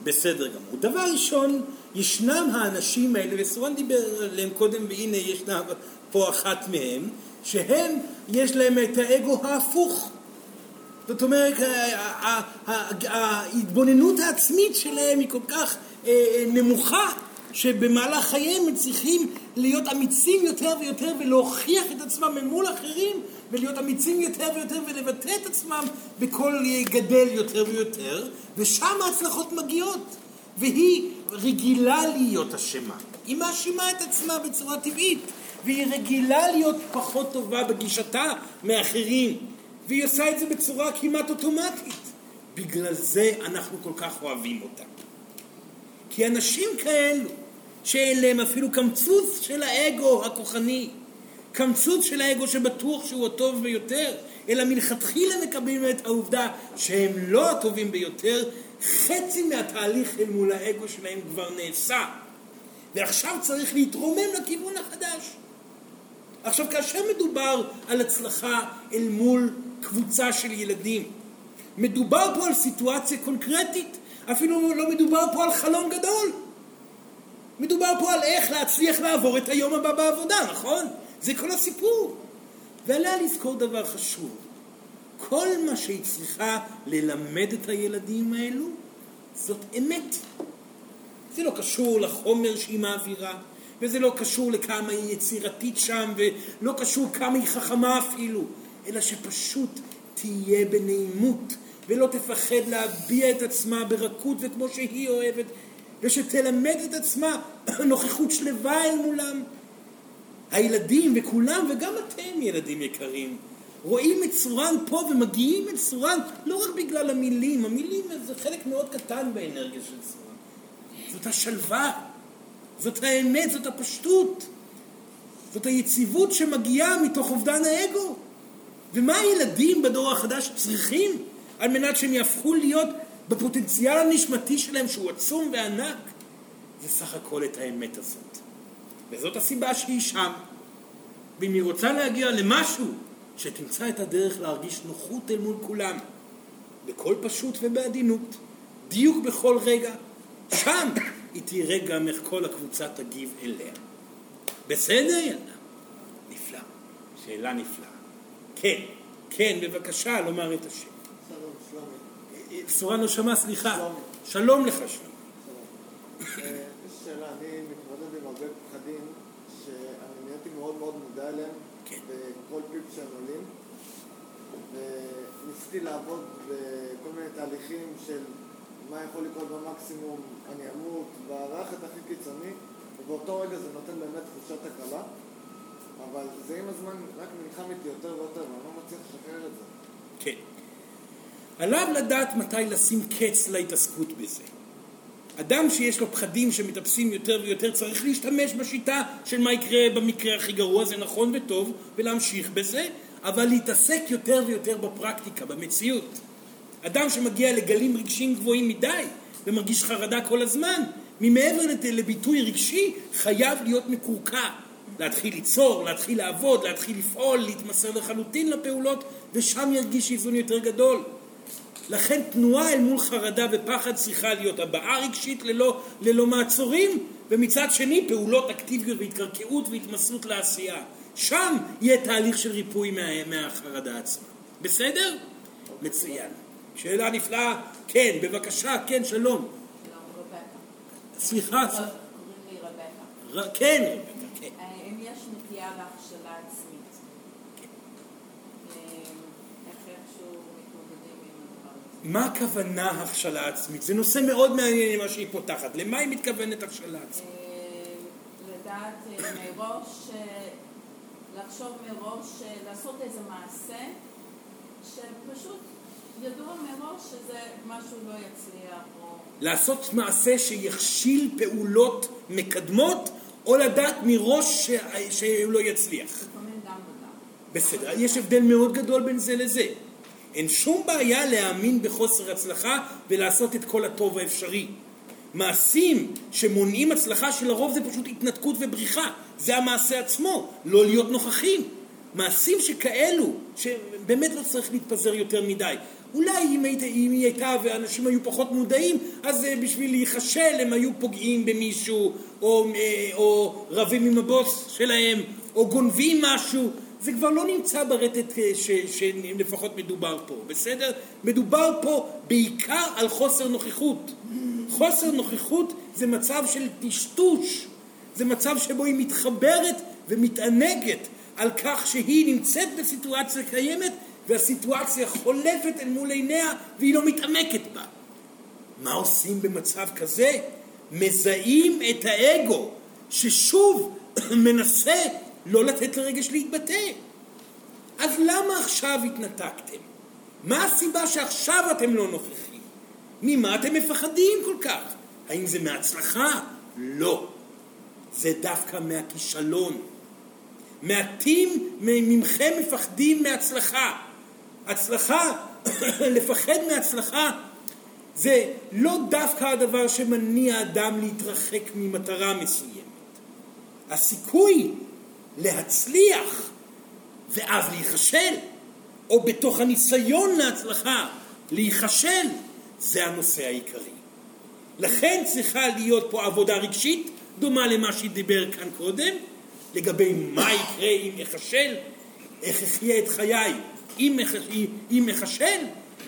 [SPEAKER 1] בסדר גמור. דבר ראשון, ישנם האנשים האלה, וסורן דיבר עליהם קודם, והנה ישנה פה אחת מהם, שהם, יש להם את האגו ההפוך. זאת אומרת, ההתבוננות העצמית שלהם היא כל כך אה, אה, נמוכה, שבמהלך חייהם הם צריכים להיות אמיצים יותר ויותר ולהוכיח את עצמם אל מול אחרים ולהיות אמיצים יותר ויותר ולבטא את עצמם בקול גדל יותר ויותר ושם ההצלחות מגיעות. והיא רגילה להיות אשמה. היא מאשימה את עצמה בצורה טבעית והיא רגילה להיות פחות טובה בגישתה מאחרים והיא עושה את זה בצורה כמעט אוטומטית. בגלל זה אנחנו כל כך אוהבים אותה. כי אנשים כאלו, שאין להם אפילו קמצוץ של האגו הכוחני, קמצוץ של האגו שבטוח שהוא הטוב ביותר, אלא מלכתחילה מקבלים את העובדה שהם לא הטובים ביותר, חצי מהתהליך אל מול האגו שלהם כבר נעשה. ועכשיו צריך להתרומם לכיוון החדש. עכשיו, כאשר מדובר על הצלחה אל מול קבוצה של ילדים, מדובר פה על סיטואציה קונקרטית, אפילו לא מדובר פה על חלום גדול. מדובר פה על איך להצליח לעבור את היום הבא בעבודה, נכון? זה כל הסיפור. ועליה לזכור דבר חשוב. כל מה שהיא צריכה ללמד את הילדים האלו, זאת אמת. זה לא קשור לחומר שהיא מעבירה, וזה לא קשור לכמה היא יצירתית שם, ולא קשור כמה היא חכמה אפילו, אלא שפשוט תהיה בנעימות, ולא תפחד להביע את עצמה ברכות וכמו שהיא אוהבת, ושתלמד את עצמה נוכחות שלווה אל מולם. הילדים וכולם, וגם אתם ילדים יקרים, רואים את צורן פה ומגיעים את צורן לא רק בגלל המילים, המילים זה חלק מאוד קטן באנרגיה של צורן. זאת השלווה, זאת האמת, זאת הפשטות, זאת היציבות שמגיעה מתוך אובדן האגו. ומה הילדים בדור החדש צריכים על מנת שהם יהפכו להיות בפוטנציאל הנשמתי שלהם שהוא עצום וענק, זה סך הכל את האמת הזאת. וזאת הסיבה שהיא שם. ואם היא רוצה להגיע למשהו, שתמצא את הדרך להרגיש נוחות אל מול כולם. בקול פשוט ובעדינות. דיוק בכל רגע. שם היא תראה גם איך כל הקבוצה תגיב אליה. בסדר, ילדה? נפלא. שאלה נפלאה. כן, כן, בבקשה לומר את השם.
[SPEAKER 4] שלום, שלומי.
[SPEAKER 1] בשורה לא שמע, סליחה.
[SPEAKER 4] שלום.
[SPEAKER 1] שלום לך, שלום.
[SPEAKER 4] אה, יש שאלה, אני מתמודד עם הרבה פחדים שאני נהייתי אליהם
[SPEAKER 1] כן.
[SPEAKER 4] בכל פיפ שהם עולים וניסיתי לעבוד בכל מיני תהליכים של מה יכול לקרות במקסימום, אני אמות, והרחת הכי קיצוני ובאותו רגע זה נותן באמת תחושת הקלה אבל זה עם הזמן רק נלחם איתי יותר ויותר ואני לא מצליח לשחרר את זה
[SPEAKER 1] כן. עליו לדעת מתי לשים קץ להתעסקות בזה. אדם שיש לו פחדים שמטפסים יותר ויותר צריך להשתמש בשיטה של מה יקרה במקרה הכי גרוע, זה נכון וטוב, ולהמשיך בזה, אבל להתעסק יותר ויותר בפרקטיקה, במציאות. אדם שמגיע לגלים רגשיים גבוהים מדי ומרגיש חרדה כל הזמן, ממעבר לביטוי רגשי, חייב להיות מקורקע. להתחיל ליצור, להתחיל לעבוד, להתחיל לפעול, להתמסר לחלוטין לפעולות, ושם ירגיש איזון יותר גדול. לכן תנועה אל מול חרדה ופחד צריכה להיות הבעה רגשית ללא, ללא מעצורים, ומצד שני פעולות אקטיביות והתקרקעות והתמסרות לעשייה. שם יהיה תהליך של ריפוי מה, מהחרדה עצמה. בסדר? מצוין. שאלה נפלאה. כן, בבקשה, כן, שלום.
[SPEAKER 5] רבקה.
[SPEAKER 1] סליחה. ר... כן, רבקה, כן.
[SPEAKER 5] האם יש נטייה להכשלה עצמית? אה, איך איכשהו מתמודדים עם הדבר הזה?
[SPEAKER 1] מה הכוונה הכשלה עצמית? זה נושא מאוד מעניין מה שהיא פותחת. למה היא מתכוונת הכשלה עצמית?
[SPEAKER 5] אה, לדעת אה, מראש, אה, לחשוב מראש, לעשות איזה מעשה שפשוט ידוע מראש שזה משהו לא יצליח.
[SPEAKER 1] לעשות מעשה שיכשיל פעולות מקדמות, או לדעת מראש ש... שהוא לא יצליח. בסדר, יש הבדל מאוד גדול בין זה לזה. אין שום בעיה להאמין בחוסר הצלחה ולעשות את כל הטוב האפשרי. מעשים שמונעים הצלחה שלרוב זה פשוט התנתקות ובריחה. זה המעשה עצמו, לא להיות נוכחים. מעשים שכאלו, שבאמת לא צריך להתפזר יותר מדי. אולי אם, היית, אם היא הייתה ואנשים היו פחות מודעים, אז אה, בשביל להיכשל הם היו פוגעים במישהו, או, אה, או רבים עם הבוס שלהם, או גונבים משהו. זה כבר לא נמצא ברטט אה, שלפחות מדובר פה, בסדר? מדובר פה בעיקר על חוסר נוכחות. חוסר נוכחות זה מצב של טשטוש, זה מצב שבו היא מתחברת ומתענגת על כך שהיא נמצאת בסיטואציה קיימת והסיטואציה חולפת אל מול עיניה והיא לא מתעמקת בה. מה עושים במצב כזה? מזהים את האגו ששוב מנסה לא לתת לרגש להתבטא. אז למה עכשיו התנתקתם? מה הסיבה שעכשיו אתם לא נוכחים? ממה אתם מפחדים כל כך? האם זה מהצלחה? לא. זה דווקא מהכישלון. מעטים ממכם מפחדים מהצלחה. הצלחה, לפחד מהצלחה, זה לא דווקא הדבר שמניע אדם להתרחק ממטרה מסוימת. הסיכוי להצליח ואז להיכשל, או בתוך הניסיון להצלחה להיכשל, זה הנושא העיקרי. לכן צריכה להיות פה עבודה רגשית, דומה למה שדיבר כאן קודם, לגבי מה יקרה אם אכשל, איך אחיה את חיי אם, אם אכשל,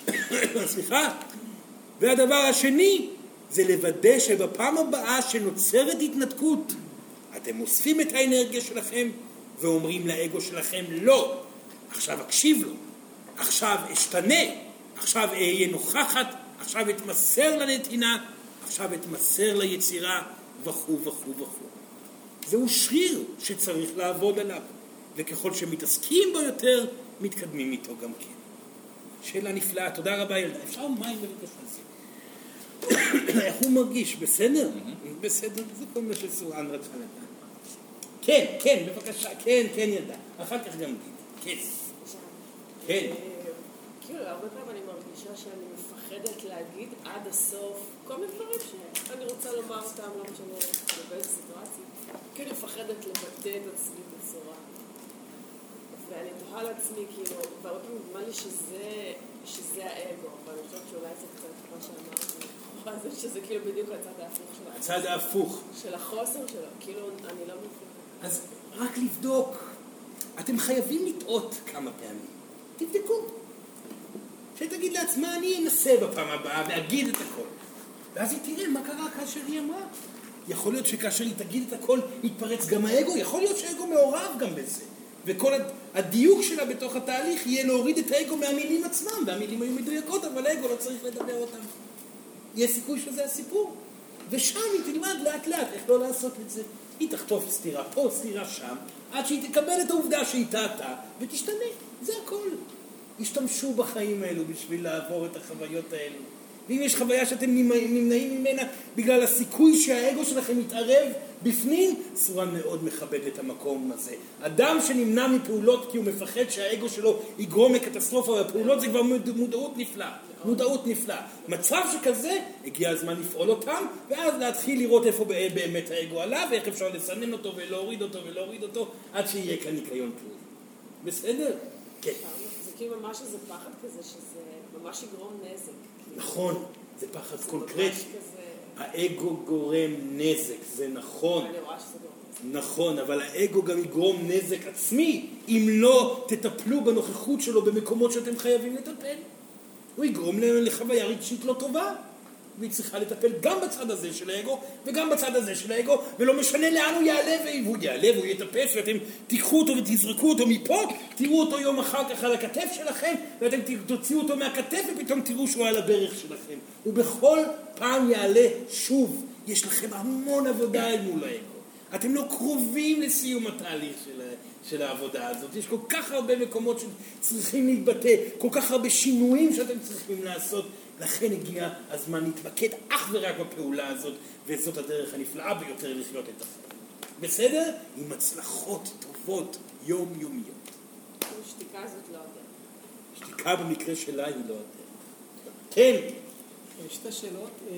[SPEAKER 1] סליחה. והדבר השני זה לוודא שבפעם הבאה שנוצרת התנתקות, אתם אוספים את האנרגיה שלכם ואומרים לאגו שלכם לא, עכשיו אקשיב לו, עכשיו אשתנה, עכשיו אהיה נוכחת, עכשיו אתמסר לנתינה, עכשיו אתמסר ליצירה וכו' וכו' וכו'. זהו שריר שצריך לעבוד עליו, וככל שמתעסקים בו יותר, מתקדמים איתו גם כן. שאלה נפלאה, תודה רבה ילדה. אפשר מים בבקשה? איך הוא מרגיש? בסדר? בסדר, זה כל מה שסורן רצה לדעת. כן, כן, בבקשה, כן, כן ילדה. אחר כך גם. כן. כן.
[SPEAKER 6] כי כאילו, הרבה פעמים אני מרגישה שאני מפחדת להגיד עד הסוף כל מיני דברים שאני רוצה לומר אותם, לא משנה באיזה סיטואציה. כאילו, מפחדת לבטא את עצמי בצורה. ואני תוהה לעצמי, כאילו, והרבה פעמים נדמה לי שזה, שזה האגו, אבל אני חושבת שאולי זה קצת מה שאמרתי. זה שזה כאילו בדיוק הצד ההפוך של
[SPEAKER 1] הצד ההפוך.
[SPEAKER 6] של החוסר שלו, כאילו, אני לא מבינה.
[SPEAKER 1] אז רק לבדוק. אתם חייבים לטעות כמה פעמים. תבדקו. שתגיד לעצמה, אני אנסה בפעם הבאה ואגיד את הכל. ואז היא תראה מה קרה כאשר היא אמרה. יכול להיות שכאשר היא תגיד את הכל, יתפרץ גם האגו, יכול להיות שהאגו מעורב גם בזה. וכל הדיוק שלה בתוך התהליך יהיה להוריד את האגו מהמילים עצמם, והמילים היו מדויקות, אבל האגו לא צריך לדבר אותם. יש סיכוי שזה הסיפור. ושם היא תלמד לאט לאט איך לא לעשות את זה. היא תחטוף סטירה פה, סטירה שם, עד שהיא תקבל את העובדה שהיא טעתה, ותשתנה. זה הכל. השתמשו בחיים האלו בשביל לעבור את החוויות האלו. ואם יש חוויה שאתם נמנעים ממנה בגלל הסיכוי שהאגו שלכם יתערב בפנים, צורה מאוד מכבד את המקום הזה. אדם שנמנע מפעולות כי הוא מפחד שהאגו שלו יגרום לקטסטרופה, והפעולות זה כבר מודעות נפלאה. מודעות נפלאה. מצב שכזה, הגיע הזמן לפעול אותם, ואז להתחיל לראות איפה באמת האגו עלה, ואיך אפשר לסנן אותו ולהוריד אותו ולהוריד אותו, עד שיהיה כאן ניקיון פלאי. בסדר? כן.
[SPEAKER 6] זה כאילו ממש איזה פחד כזה, שזה ממש יגרום נזק.
[SPEAKER 1] נכון, זה פחד קונקרטי. האגו גורם נזק, זה נכון. נכון, אבל האגו גם יגרום נזק עצמי אם לא תטפלו בנוכחות שלו במקומות שאתם חייבים לטפל. הוא יגרום לחוויה רגשית לא טובה. והיא צריכה לטפל גם בצד הזה של האגו וגם בצד הזה של האגו, ולא משנה לאן הוא יעלה, והוא יעלה והוא יטפס, ואתם תיקחו אותו ותזרקו אותו מפה, תראו אותו יום אחר כך על הכתף שלכם, ואתם תוציאו אותו מהכתף ופתאום תראו שהוא על הברך שלכם. הוא בכל פעם יעלה שוב. יש לכם המון עבודה אל מול האגו. אתם לא קרובים לסיום התהליך של, של העבודה הזאת. יש כל כך הרבה מקומות שצריכים להתבטא, כל כך הרבה שינויים שאתם צריכים לעשות. לכן הגיע הזמן להתמקד אך ורק בפעולה הזאת, וזאת הדרך הנפלאה ביותר לחיות את החיים. בסדר? עם הצלחות טובות יומיומיות.
[SPEAKER 6] שתיקה זאת לא הדרך.
[SPEAKER 1] שתיקה במקרה שלה היא לא הדרך. כן.
[SPEAKER 7] שתי שאלות. אה,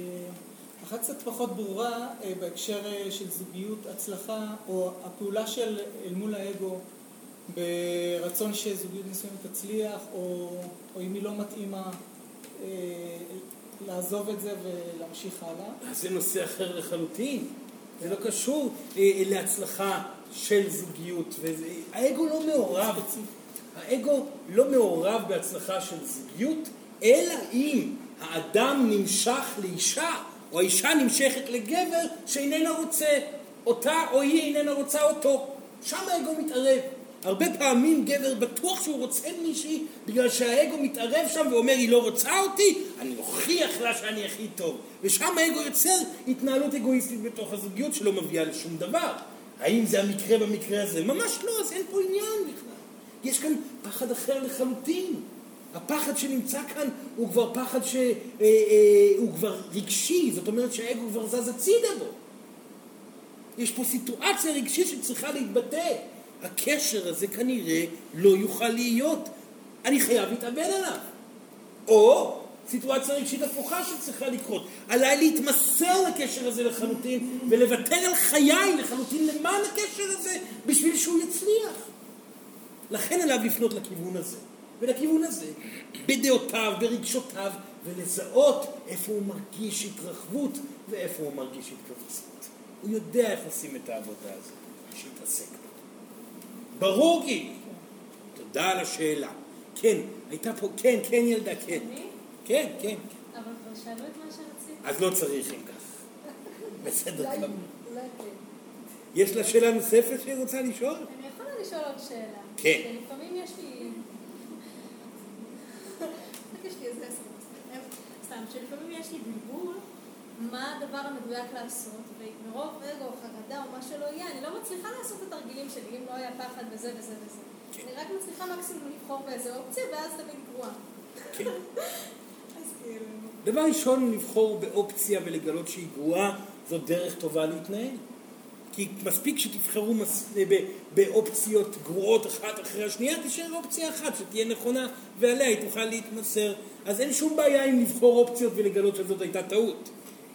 [SPEAKER 7] אחת קצת פחות ברורה אה, בהקשר אה, של זוגיות הצלחה, או הפעולה של אל מול האגו ברצון שזוגיות מסוימת תצליח, או, או אם היא לא מתאימה, לעזוב את זה ולהמשיך הלאה.
[SPEAKER 1] זה נושא אחר לחלוטין. זה לא קשור אה, להצלחה של זוגיות. האגו לא מעורב. האגו לא מעורב בהצלחה של זוגיות, אלא אם האדם נמשך לאישה, או האישה נמשכת לגבר שאיננה רוצה אותה, או היא איננה רוצה אותו. שם האגו מתערב. הרבה פעמים גבר בטוח שהוא רוצה מישהי בגלל שהאגו מתערב שם ואומר היא לא רוצה אותי, אני אוכיח לה שאני הכי טוב. ושם האגו יוצר התנהלות אגואיסטית בתוך הזוגיות שלא מביאה לשום דבר. האם זה המקרה במקרה הזה? ממש לא, אז אין פה עניין בכלל. יש כאן פחד אחר לחלוטין. הפחד שנמצא כאן הוא כבר פחד שהוא אה, אה, כבר רגשי, זאת אומרת שהאגו כבר זז הצידה בו. יש פה סיטואציה רגשית שצריכה להתבטא. הקשר הזה כנראה לא יוכל להיות. אני חייב להתאבל עליו. או סיטואציה רגשית הפוכה שצריכה לקרות. עליי להתמסר לקשר הזה לחלוטין ולוותר על חיי לחלוטין למען הקשר הזה בשביל שהוא יצליח. לכן עליו לפנות לכיוון הזה. ולכיוון הזה, בדעותיו, ברגשותיו, ולזהות איפה הוא מרגיש התרחבות ואיפה הוא מרגיש התכווצות. הוא יודע איך עושים את העבודה הזאת, שיתעסק. ברור כי. תודה על השאלה. כן, הייתה פה, כן, כן ילדה, כן. כן, כן.
[SPEAKER 3] אבל כבר שאלו את מה שרציתי.
[SPEAKER 1] אז לא צריך אם כך. בסדר.
[SPEAKER 3] אולי כן.
[SPEAKER 1] יש לה שאלה נוספת שהיא רוצה לשאול?
[SPEAKER 3] אני יכולה לשאול עוד שאלה.
[SPEAKER 1] כן.
[SPEAKER 3] לפעמים יש לי... יש לי איזה עשר. סתם, שלפעמים יש לי בלבול מה הדבר המדויק לעשות, ומרוב אגו או חרדה או מה שלא יהיה, אני לא מצליחה לעשות את התרגילים שלי, אם לא היה פחד וזה וזה וזה.
[SPEAKER 1] כן.
[SPEAKER 3] אני רק מצליחה מקסימום לבחור באיזה אופציה, ואז תמיד גרועה.
[SPEAKER 1] כן.
[SPEAKER 3] כאילו...
[SPEAKER 1] דבר ראשון, לבחור באופציה ולגלות שהיא גרועה, זו דרך טובה להתנהל. כי מספיק שתבחרו מס... ב... באופציות גרועות אחת אחרי השנייה, תישאר אופציה אחת שתהיה נכונה ועליה היא תוכל להתמסר. אז אין שום בעיה עם לבחור אופציות ולגלות שזאת הייתה טעות.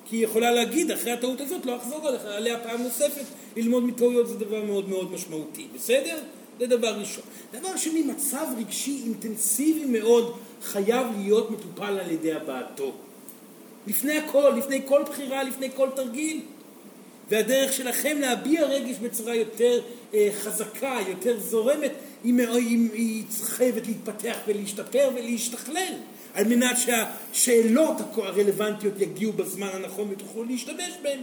[SPEAKER 1] כי היא יכולה להגיד, אחרי הטעות הזאת לא אחזור עליך, עליה פעם נוספת, ללמוד מטעויות זה דבר מאוד מאוד משמעותי, בסדר? זה דבר ראשון. דבר שני, מצב רגשי אינטנסיבי מאוד חייב להיות מטופל על ידי הבעתו. לפני הכל, לפני כל בחירה, לפני כל תרגיל. והדרך שלכם להביע רגש בצורה יותר אה, חזקה, יותר זורמת, היא, היא, היא חייבת להתפתח ולהשתפר ולהשתכלל, על מנת שהשאלות הרלוונטיות יגיעו בזמן הנכון ותוכלו להשתמש בהן.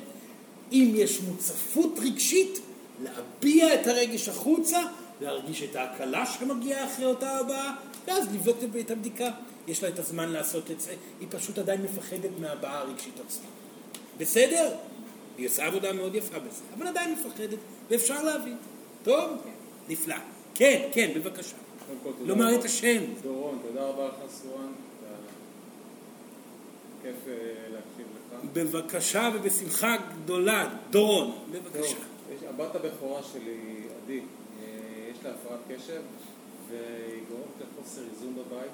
[SPEAKER 1] אם יש מוצפות רגשית, להביע את הרגש החוצה, להרגיש את ההקלה שמגיעה אחרי אותה הבאה, ואז לבדוק את הבדיקה. יש לה את הזמן לעשות את זה, היא פשוט עדיין מפחדת מהבעה הרגשית עצמה. בסדר? היא עושה עבודה מאוד יפה בזה, אבל עדיין מפחדת, ואפשר להבין. טוב? נפלא. כן, כן, בבקשה. לומר. את השם.
[SPEAKER 2] דורון, תודה רבה לך סורן. כיף אה, להקשיב לך.
[SPEAKER 1] בבקשה ובשמחה גדולה. דורון, בבקשה.
[SPEAKER 2] טוב, הבת הבכורה שלי, עדי, אה, יש לה הפרעת קשב והיא גורמת לחוסר איזון בבית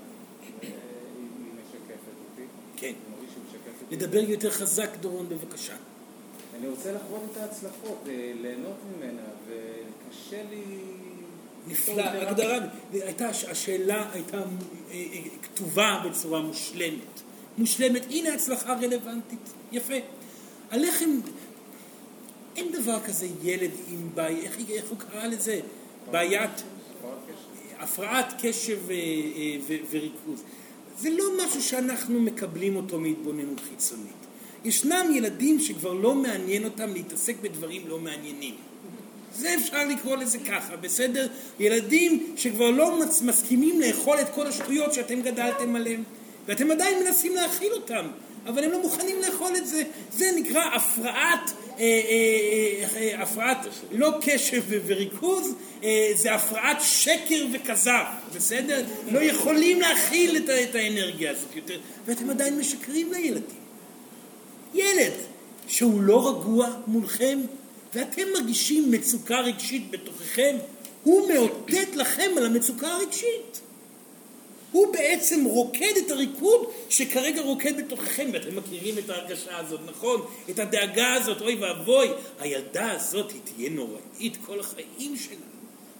[SPEAKER 2] והיא היא משקפת אותי.
[SPEAKER 1] כן.
[SPEAKER 2] אני מרגיש שהיא משקפת אותי.
[SPEAKER 1] לדבר יותר חזק, דורון, בבקשה.
[SPEAKER 2] אני רוצה לחוות את ההצלחות, אה, ליהנות ממנה וקשה לי...
[SPEAKER 1] נפלא, הגדרה, הייתה, השאלה הייתה אה, אה, כתובה בצורה מושלמת. מושלמת, הנה הצלחה רלוונטית, יפה. הלחם, אין דבר כזה ילד עם בעיה, איך, איך הוא קרא לזה? בעיית
[SPEAKER 2] הפרעת קשב.
[SPEAKER 1] אה, אה, וריכוז. זה לא משהו שאנחנו מקבלים אותו מהתבוננות חיצונית. ישנם ילדים שכבר לא מעניין אותם להתעסק בדברים לא מעניינים. זה אפשר לקרוא לזה ככה, בסדר? ילדים שכבר לא מסכימים לאכול את כל השטויות שאתם גדלתם עליהם, ואתם עדיין מנסים להאכיל אותם, אבל הם לא מוכנים לאכול את זה. זה נקרא הפרעת, אה, אה, אה, הפרעת לא קשב וריכוז, אה, זה הפרעת שקר וכזב, בסדר? לא יכולים להכיל את, את האנרגיה הזאת יותר, ואתם עדיין משקרים לילדים. ילד שהוא לא רגוע מולכם ואתם מרגישים מצוקה רגשית בתוככם, הוא מאותת לכם על המצוקה הרגשית. הוא בעצם רוקד את הריקוד שכרגע רוקד בתוככם, ואתם מכירים את ההרגשה הזאת, נכון? את הדאגה הזאת, אוי ואבוי, הילדה הזאת היא תהיה נוראית כל החיים שלה.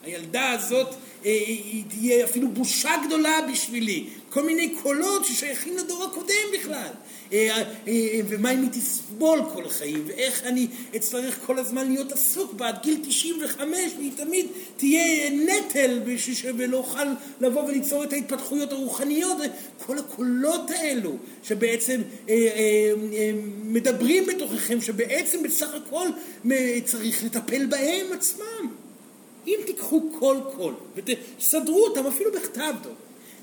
[SPEAKER 1] הילדה הזאת אה, היא תהיה אפילו בושה גדולה בשבילי. כל מיני קולות ששייכים לדור הקודם בכלל. אה, אה, ומה אם היא תסבול כל החיים, ואיך אני אצטרך כל הזמן להיות עסוק בה עד גיל 95, והיא תמיד תהיה נטל ולא אוכל לבוא וליצור את ההתפתחויות הרוחניות. כל הקולות האלו שבעצם אה, אה, אה, מדברים בתוככם, שבעצם בסך הכל צריך לטפל בהם עצמם. אם תיקחו כל קול ותסדרו אותם אפילו בכתב טוב,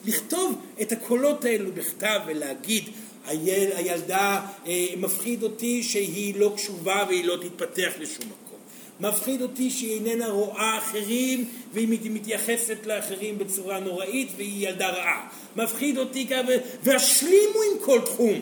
[SPEAKER 1] לכתוב את הקולות האלו בכתב ולהגיד היל, הילדה אה, מפחיד אותי שהיא לא קשובה והיא לא תתפתח לשום מקום. מפחיד אותי שהיא איננה רואה אחרים והיא מת- מתייחסת לאחרים בצורה נוראית והיא ילדה רעה. מפחיד אותי והשלימו עם כל תחום.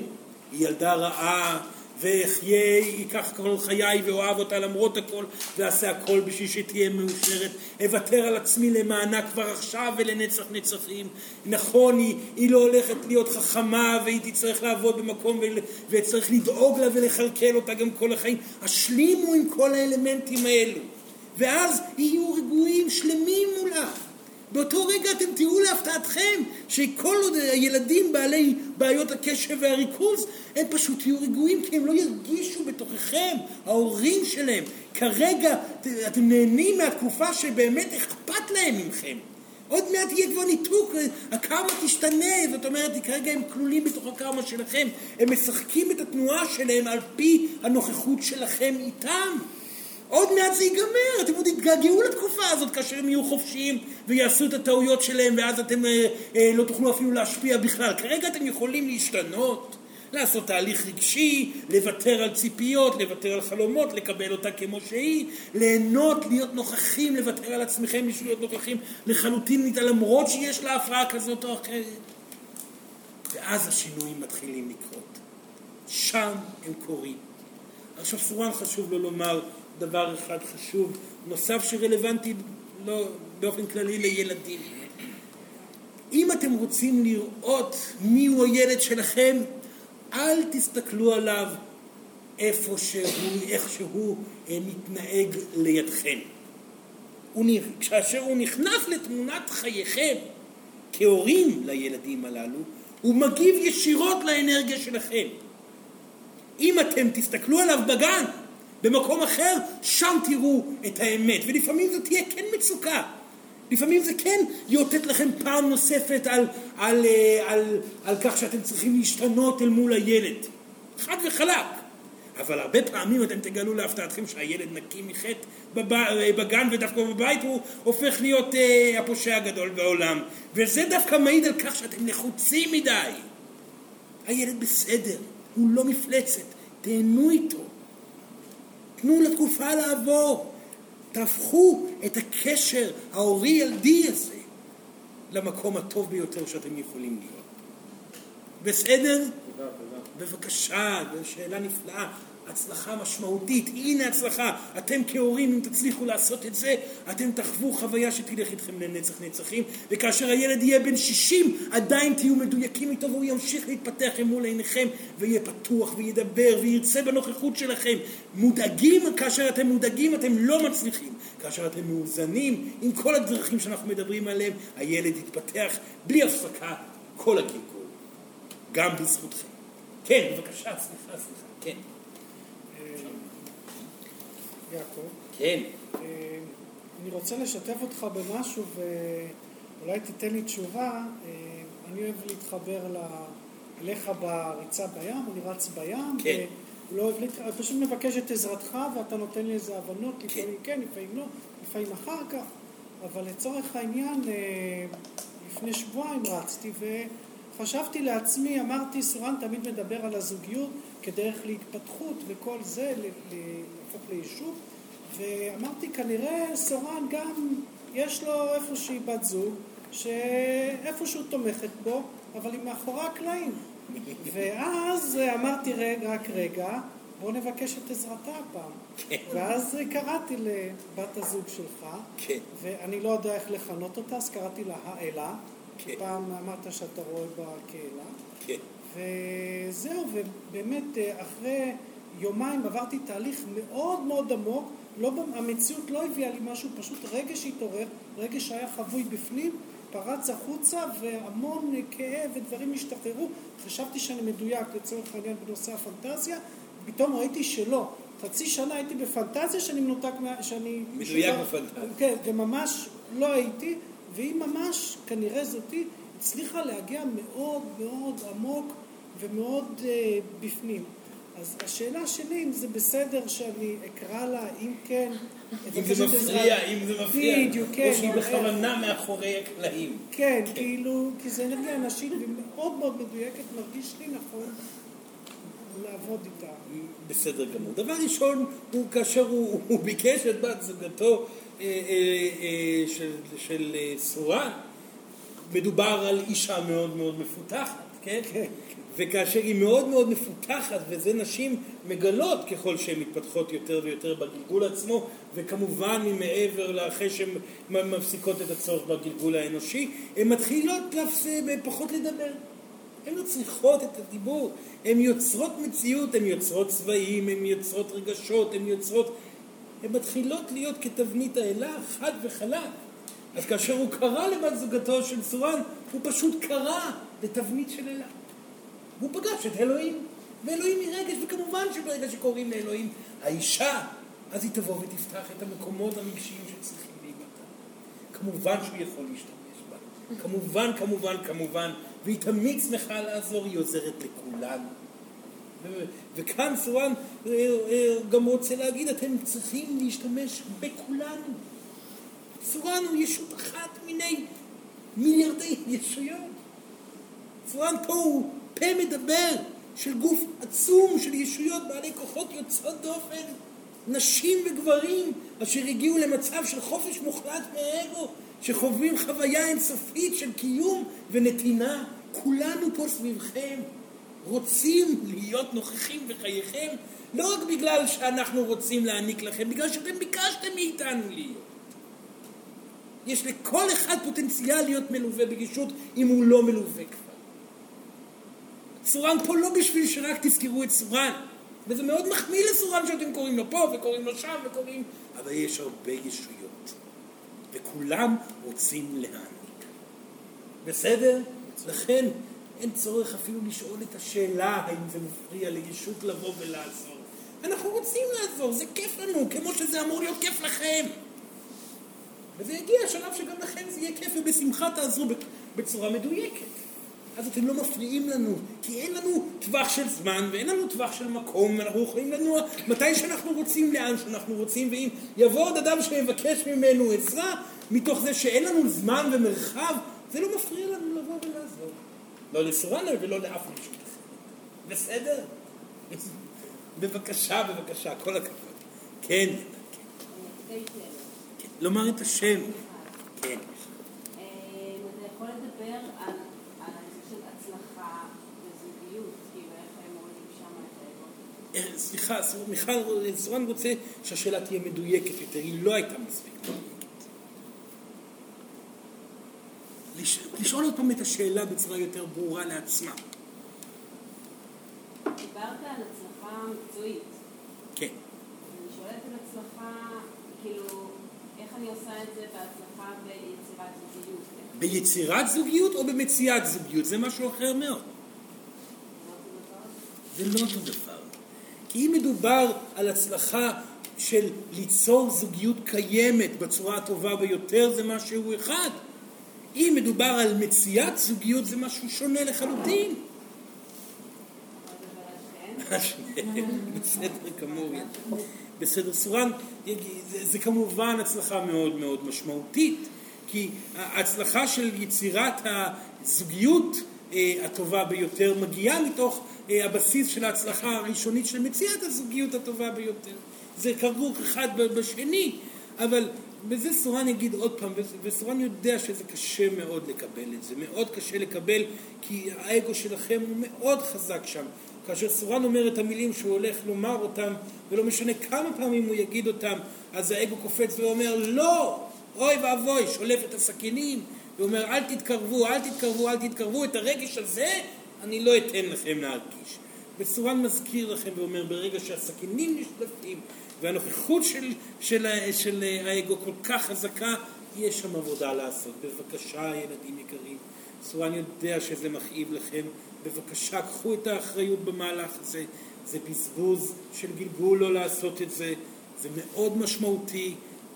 [SPEAKER 1] היא ילדה רעה ואחיה, ייקח כל חיי ואוהב אותה למרות הכל, ואעשה הכל בשביל שתהיה מאושרת. אוותר על עצמי למענה כבר עכשיו ולנצח נצחים. נכון, היא, היא לא הולכת להיות חכמה והיא תצטרך לעבוד במקום ול, וצריך לדאוג לה ולכלכל אותה גם כל החיים. השלימו עם כל האלמנטים האלו, ואז יהיו רגועים שלמים מולה. באותו רגע אתם תראו להפתעתכם שכל עוד הילדים בעלי בעיות הקשב והריכוז הם פשוט יהיו רגועים כי הם לא ירגישו בתוככם, ההורים שלהם. כרגע אתם נהנים מהתקופה שבאמת אכפת להם מכם. עוד מעט יהיה כבר ניתוק, הקרמה תשתנה, זאת אומרת, כרגע הם כלולים בתוך הקרמה שלכם, הם משחקים את התנועה שלהם על פי הנוכחות שלכם איתם. עוד מעט זה ייגמר, אתם עוד יתגעגעו לתקופה הזאת כאשר הם יהיו חופשיים ויעשו את הטעויות שלהם ואז אתם אה, אה, לא תוכלו אפילו להשפיע בכלל. כרגע אתם יכולים להשתנות, לעשות תהליך רגשי, לוותר על ציפיות, לוותר על חלומות, לקבל אותה כמו שהיא, ליהנות, להיות נוכחים, לוותר על עצמכם בשביל להיות נוכחים לחלוטין למרות שיש לה הפרעה כזאת או אחרת. ואז השינויים מתחילים לקרות. שם הם קורים. עכשיו סורן חשוב לו לומר דבר אחד חשוב נוסף שרלוונטי לא, באופן כללי לילדים. אם אתם רוצים לראות מיהו הילד שלכם, אל תסתכלו עליו איפה שהוא, איך שהוא אה, מתנהג לידכם. כאשר הוא נכנס לתמונת חייכם כהורים לילדים הללו, הוא מגיב ישירות לאנרגיה שלכם. אם אתם תסתכלו עליו בגן, במקום אחר, שם תראו את האמת. ולפעמים זו תהיה כן מצוקה. לפעמים זה כן יאותת לכם פעם נוספת על, על, אה, על, על כך שאתם צריכים להשתנות אל מול הילד. חד וחלק. אבל הרבה פעמים אתם תגלו להפתעתכם שהילד נקי מחטא אה, בגן ודווקא בבית הוא הופך להיות אה, הפושע הגדול בעולם. וזה דווקא מעיד על כך שאתם לחוצים מדי. הילד בסדר, הוא לא מפלצת, תהנו איתו. תנו לתקופה לעבור. תהפכו את הקשר ההורי-ילדי הזה למקום הטוב ביותר שאתם יכולים להיות. בסדר?
[SPEAKER 2] תודה, תודה.
[SPEAKER 1] בבקשה, זו שאלה נפלאה. הצלחה משמעותית, הנה הצלחה. אתם כהורים, אם תצליחו לעשות את זה, אתם תחוו חוויה שתלך איתכם לנצח נצחים, וכאשר הילד יהיה בן 60, עדיין תהיו מדויקים איתו והוא ימשיך להתפתח מול עיניכם, ויהיה פתוח וידבר וירצה בנוכחות שלכם. מודאגים, כאשר אתם מודאגים אתם לא מצליחים. כאשר אתם מאוזנים, עם כל הדרכים שאנחנו מדברים עליהם, הילד יתפתח בלי הפסקה כל הגלגול. גם בזכותכם. כן, בבקשה, סליחה, סליחה, כן.
[SPEAKER 7] יעקב,
[SPEAKER 1] כן.
[SPEAKER 7] אה, אני רוצה לשתף אותך במשהו ואולי תיתן לי תשובה. אה, אני אוהב להתחבר אליך בריצה בים, אני רץ בים.
[SPEAKER 1] כן.
[SPEAKER 7] ולא אוהב להת... אני פשוט מבקש את עזרתך ואתה נותן לי איזה הבנות, לפעמים כן, לפעמים לא, לפעמים אחר כך. אבל לצורך העניין, אה, לפני שבועיים רצתי וחשבתי לעצמי, אמרתי, סורן תמיד מדבר על הזוגיות כדרך להתפתחות וכל זה, להפוך ליישוב. ואמרתי, כנראה סורן גם, יש לו איפושהי בת זוג, שאיפשהו תומכת בו, אבל היא מאחורי הקלעים. ואז אמרתי, רגע, רק רגע, בוא נבקש את עזרתה הפעם. ואז קראתי לבת הזוג שלך,
[SPEAKER 1] כן.
[SPEAKER 7] ואני לא יודע איך לכנות אותה, אז קראתי לה האלה.
[SPEAKER 1] כן.
[SPEAKER 7] פעם אמרת שאתה רואה בה כאלה.
[SPEAKER 1] כן.
[SPEAKER 7] וזהו, ובאמת אה, אחרי יומיים עברתי תהליך מאוד מאוד עמוק, לא, המציאות לא הביאה לי משהו, פשוט רגש התעורר, רגש שהיה חבוי בפנים, פרץ החוצה והמון כאב ודברים השתחררו, חשבתי שאני מדויק לצורך העניין בנושא הפנטזיה, פתאום ראיתי שלא. חצי שנה הייתי בפנטזיה שאני מנותק. שאני...
[SPEAKER 1] מדויק בפנטזיה.
[SPEAKER 7] כן, וממש לא הייתי, והיא ממש, כנראה זאתי, הצליחה להגיע מאוד מאוד עמוק ומאוד אה, בפנים. אז השאלה שלי, אם זה בסדר שאני אקרא לה, אם כן...
[SPEAKER 1] אם זה מפריע, אם זה מפריע,
[SPEAKER 7] בדיוק, כן.
[SPEAKER 1] או שהיא
[SPEAKER 7] איך.
[SPEAKER 1] בכוונה מאחורי הקלעים.
[SPEAKER 7] כן, כאילו, כי זה אנרגיה נשית ומאוד מאוד מדויקת, מרגיש לי נכון לעבוד איתה.
[SPEAKER 1] בסדר גמור. דבר ראשון, הוא כאשר הוא, הוא ביקש את בת זוגתו של, של אה, סורן, מדובר על אישה מאוד מאוד מפותחת, כן?
[SPEAKER 7] כן.
[SPEAKER 1] וכאשר היא מאוד מאוד מפותחת, וזה נשים מגלות ככל שהן מתפתחות יותר ויותר בגלגול עצמו, וכמובן ממעבר לאחרי שהן מפסיקות את הצורך בגלגול האנושי, הן מתחילות. פחות לדבר. הן לא צריכות את הדיבור, הן יוצרות מציאות, הן יוצרות צבעים, הן יוצרות רגשות, הן יוצרות... הן מתחילות להיות כתבנית האלה, חד וחלק. אז כאשר הוא קרא לבת זוגתו של סורן, הוא פשוט קרא לתבנית של אלה. והוא פגש את אלוהים, ואלוהים היא רגש, וכמובן שברגע שקוראים לאלוהים האישה, אז היא תבוא ותפתח את המקומות הרגשיים שצריכים להימתח. כמובן שהוא יכול להשתמש בה. כמובן, כמובן, כמובן, והיא תמיד שמחה לעזור, היא עוזרת לכולנו. וכאן סורן אה, אה, גם רוצה להגיד, אתם צריכים להשתמש בכולנו. סורן הוא ישות אחת מיני מיליארדי ישויות. סורן פה הוא פה מדבר של גוף עצום של ישויות בעלי כוחות יוצאות דופן, נשים וגברים אשר הגיעו למצב של חופש מוחלט מהאגו, שחווים חוויה אינסופית של קיום ונתינה. כולנו פה סביבכם. רוצים להיות נוכחים בחייכם, לא רק בגלל שאנחנו רוצים להעניק לכם, בגלל שאתם ביקשתם מאיתנו להיות. יש לכל אחד פוטנציאל להיות מלווה ברגישות אם הוא לא מלווה כבר. סורן פה לא בשביל שרק תזכרו את סורן, וזה מאוד מחמיא לסורן שאתם קוראים לו פה וקוראים לו שם וקוראים, אבל יש הרבה ישויות, וכולם רוצים להעניק. בסדר? לכן אין צורך אפילו לשאול את השאלה האם זה מפריע לישות לבוא ולעזור. אנחנו רוצים לעזור, זה כיף לנו, כמו שזה אמור להיות כיף לכם. וזה יגיע השלב שגם לכם זה יהיה כיף ובשמחה תעזרו בצורה מדויקת. אז אתם לא מפריעים לנו, כי אין לנו טווח של זמן ואין לנו טווח של מקום, אנחנו יכולים לנוע מתי שאנחנו רוצים, לאן שאנחנו רוצים, ואם יבוא עוד אדם שיבקש ממנו עזרה, מתוך זה שאין לנו זמן ומרחב, זה לא מפריע לנו לבוא ולעזור. לא לסורנה ולא לאף מישהו. בסדר? בבקשה, בבקשה, כל הכבוד. כן. לומר את השם. כן.
[SPEAKER 5] אה, כאילו?
[SPEAKER 1] אה, סליחה, מיכל, סורן רוצה שהשאלה תהיה מדויקת יותר, היא לא הייתה מספיק מדויקת. לשאול עוד פעם את השאלה בצורה יותר ברורה לעצמה.
[SPEAKER 5] דיברת על הצלחה מקצועית.
[SPEAKER 1] כן.
[SPEAKER 5] אני שואלת על הצלחה, כאילו, איך אני עושה את זה בהצלחה ביצירת זוגיות?
[SPEAKER 1] ביצירת זוגיות או במציאת זוגיות? זה משהו אחר מאוד. זה לא אותו דבר. כי אם מדובר על הצלחה של ליצור זוגיות קיימת בצורה הטובה ביותר, זה משהו אחד. אם מדובר על מציאת זוגיות, זה משהו שונה לחלוטין. בסדר גמור. בסדר סורן, זה, זה כמובן הצלחה מאוד מאוד משמעותית, כי ההצלחה של יצירת הזוגיות אה, הטובה ביותר מגיעה מתוך אה, הבסיס של ההצלחה הראשונית של מציאת הזוגיות הטובה ביותר. זה כרוך אחד בשני, אבל בזה סורן יגיד עוד פעם, וסורן יודע שזה קשה מאוד לקבל את זה, מאוד קשה לקבל, כי האגו שלכם הוא מאוד חזק שם. כאשר סורן אומר את המילים שהוא הולך לומר אותם, ולא משנה כמה פעמים הוא יגיד אותם, אז האגו קופץ ואומר, לא, אוי ואבוי, שולף את הסכינים, ואומר, אל תתקרבו, אל תתקרבו, אל תתקרבו, את הרגש הזה אני לא אתן לכם להרגיש. וסורן מזכיר לכם ואומר, ברגע שהסכינים נשלפים, והנוכחות של, של, של האגו כל כך חזקה, יש שם עבודה לעשות. בבקשה, ילדים יקרים, סורן יודע שזה מכאיב לכם, בבקשה, קחו את האחריות במהלך הזה. זה בזבוז של גלגול לא לעשות את זה. זה מאוד משמעותי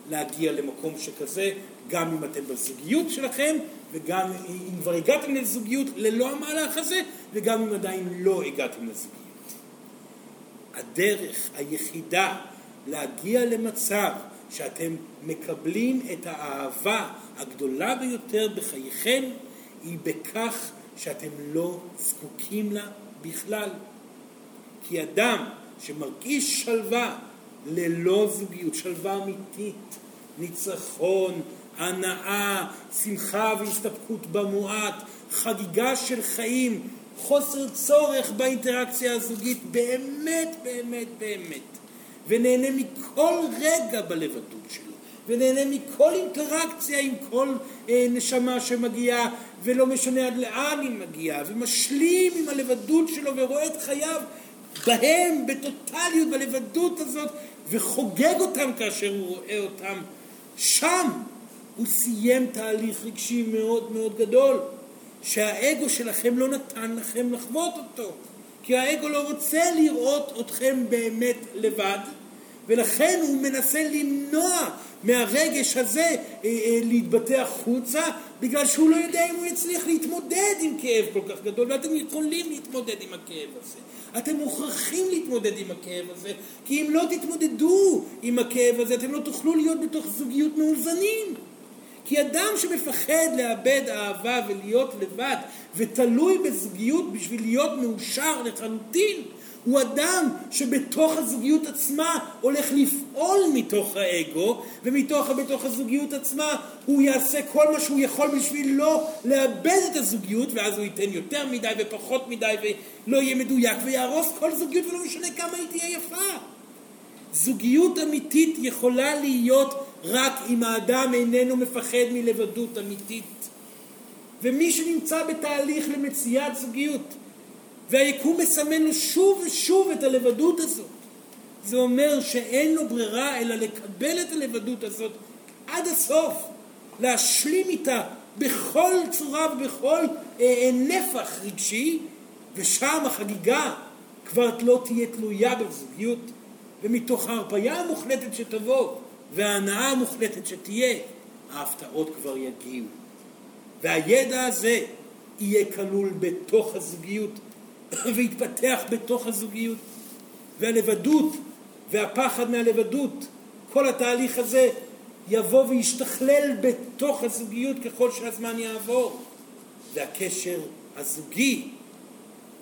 [SPEAKER 1] להגיע למקום שכזה, גם אם אתם בזוגיות שלכם, וגם אם כבר הגעתם לזוגיות ללא המהלך הזה, וגם אם עדיין לא הגעתם לזוגיות. הדרך היחידה להגיע למצב שאתם מקבלים את האהבה הגדולה ביותר בחייכם היא בכך שאתם לא זקוקים לה בכלל. כי אדם שמרגיש שלווה ללא זוגיות, שלווה אמיתית, ניצחון, הנאה, שמחה והסתפקות במועט, חגיגה של חיים, חוסר צורך באינטראקציה הזוגית, באמת, באמת, באמת. ונהנה מכל רגע בלבדות שלו, ונהנה מכל אינטראקציה עם כל אה, נשמה שמגיעה, ולא משנה עד לאן היא מגיעה, ומשלים עם הלבדות שלו ורואה את חייו בהם, בטוטליות, בלבדות הזאת, וחוגג אותם כאשר הוא רואה אותם שם. הוא סיים תהליך רגשי מאוד מאוד גדול, שהאגו שלכם לא נתן לכם לחוות אותו. כי האגו לא רוצה לראות אתכם באמת לבד, ולכן הוא מנסה למנוע מהרגש הזה אה, אה, להתבטא החוצה, בגלל שהוא לא יודע אם הוא יצליח להתמודד עם כאב כל כך גדול, ואתם יכולים להתמודד עם הכאב הזה. אתם מוכרחים להתמודד עם הכאב הזה, כי אם לא תתמודדו עם הכאב הזה, אתם לא תוכלו להיות בתוך זוגיות מאוזנים. כי אדם שמפחד לאבד אהבה ולהיות לבד ותלוי בזוגיות בשביל להיות מאושר לחלוטין, הוא אדם שבתוך הזוגיות עצמה הולך לפעול מתוך האגו, ומתוך בתוך הזוגיות עצמה הוא יעשה כל מה שהוא יכול בשביל לא לאבד את הזוגיות, ואז הוא ייתן יותר מדי ופחות מדי ולא יהיה מדויק, ויהרוס כל זוגיות ולא משנה כמה היא תהיה יפה. זוגיות אמיתית יכולה להיות רק אם האדם איננו מפחד מלבדות אמיתית. ומי שנמצא בתהליך למציאת זוגיות, והיקום מסמן לו שוב ושוב את הלבדות הזאת, זה אומר שאין לו ברירה אלא לקבל את הלבדות הזאת עד הסוף, להשלים איתה בכל צורה ובכל אה, אה נפח רגשי, ושם החגיגה כבר לא תהיה תלויה בזוגיות, ומתוך ההרפאיה המוחלטת שתבוא וההנאה המוחלטת שתהיה, ההפתעות כבר יגיעו. והידע הזה יהיה כלול בתוך הזוגיות ויתפתח בתוך הזוגיות. והלבדות והפחד מהלבדות, כל התהליך הזה יבוא וישתכלל בתוך הזוגיות ככל שהזמן יעבור. והקשר הזוגי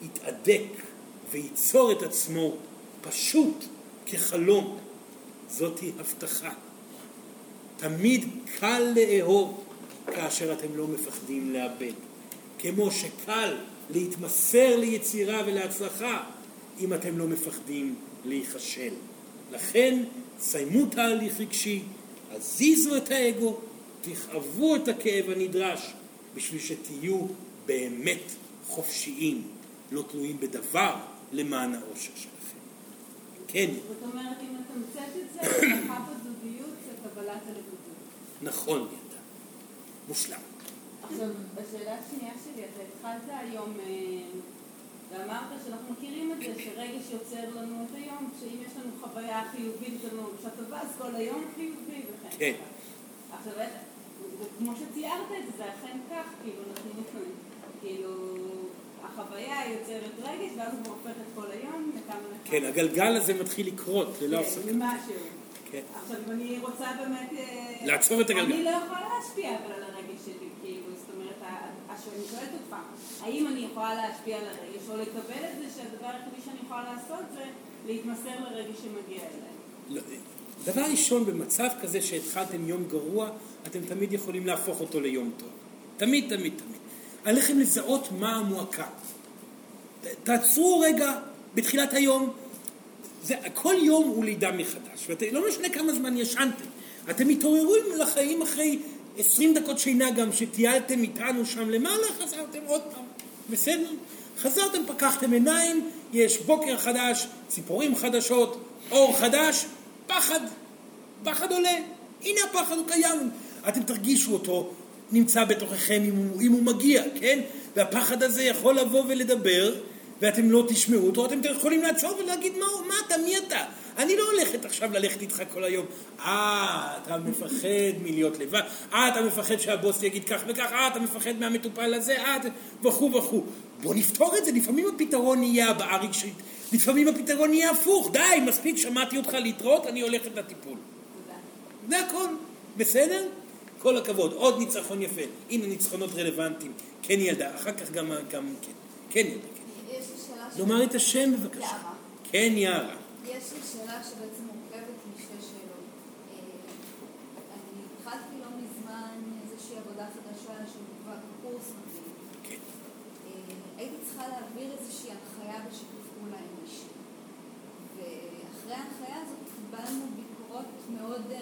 [SPEAKER 1] יתהדק וייצור את עצמו פשוט כחלום. זאתי הבטחה. תמיד קל לאהוב כאשר אתם לא מפחדים לאבד. כמו שקל להתמסר ליצירה ולהצלחה אם אתם לא מפחדים להיכשל. לכן סיימו תהליך רגשי, הזיזו את האגו, תכאבו את הכאב הנדרש בשביל שתהיו באמת חופשיים, לא תלויים בדבר למען האושר שלכם. כן.
[SPEAKER 5] זאת אומרת, אם נתמצת את זה, הצלחה בזוגיות זה קבלת הלבדות.
[SPEAKER 1] נכון, ילדה. מושלם.
[SPEAKER 5] עכשיו, בשאלה השנייה שלי, אתה התחלת היום אה, ואמרת שאנחנו מכירים את זה, שרגש יוצר לנו את היום, שאם יש לנו חוויה חיובית, יש לנו טובה, כל היום חיובי וכן.
[SPEAKER 1] כן.
[SPEAKER 5] עכשיו, כמו שציירת את זה, זה אכן כך, כאילו, אנחנו כאילו, החוויה יוצרת רגש, ואז הוא הופך את כל היום לכמה לכמה.
[SPEAKER 1] כן, הגלגל הזה מתחיל לקרות ללא
[SPEAKER 5] הפסקה. כן, משהו.
[SPEAKER 1] כן.
[SPEAKER 5] עכשיו, אם אני רוצה באמת... אה,
[SPEAKER 1] לעצור את הגלגל.
[SPEAKER 5] אני לא יכולה להשפיע אבל על הרגש שלי, כאילו, זאת אומרת, אני שואלת אותך, האם אני יכולה להשפיע על הרגש, או לקבל את זה שהדבר היחידי שאני יכולה לעשות זה להתמסר לרגש שמגיע אליי? לא,
[SPEAKER 1] דבר ראשון, במצב כזה שהתחלתם יום גרוע, אתם תמיד יכולים להפוך אותו ליום טוב. תמיד, תמיד, תמיד. עליכם לזהות מה המועקה. תעצרו רגע בתחילת היום. זה, כל יום הוא לידה מחדש, ולא משנה כמה זמן ישנתם. אתם מתעוררים לחיים אחרי עשרים דקות שינה גם, שטיילתם איתנו שם למעלה, חזרתם עוד פעם. בסדר? חזרתם, פקחתם עיניים, יש בוקר חדש, ציפורים חדשות, אור חדש, פחד. פחד עולה. הנה הפחד, הוא קיים. אתם תרגישו אותו, נמצא בתוככם אם הוא, אם הוא מגיע, כן? והפחד הזה יכול לבוא ולדבר, ואתם לא תשמעו אותו, אתם יכולים לעצור ולהגיד, מה, מה אתה, מי אתה? אני לא הולכת עכשיו ללכת איתך כל היום. אה, אתה מפחד מלהיות לבד, אה, אתה מפחד שהבוס יגיד כך וכך, אה, אתה מפחד מהמטופל הזה, אה, וכו' וכו'. בוא נפתור את זה, לפעמים הפתרון יהיה הבעה רגשית, לפעמים הפתרון יהיה הפוך, די, מספיק, שמעתי אותך להתראות, אני הולכת לטיפול. זה הכל, בסדר? כל הכבוד, עוד ניצחון יפה. הנה ניצחונות רלוונטיים. כן ילדה, אחר כך גם, גם כן. כן ילדה, כן.
[SPEAKER 3] יש לי שאלה
[SPEAKER 1] לומר את השם בבקשה.
[SPEAKER 3] יערה.
[SPEAKER 1] כן יערה.
[SPEAKER 3] יש לי שאלה שבעצם מורכבת משתי שאלות. אה, אני התחלתי לא מזמן איזושהי עבודה חדשה של קורס מדהים.
[SPEAKER 1] כן.
[SPEAKER 3] אה, הייתי צריכה להעביר איזושהי הנחיה בשיתוף פעולה עם מישהו. ואחרי ההנחיה ביקורות מאוד אה,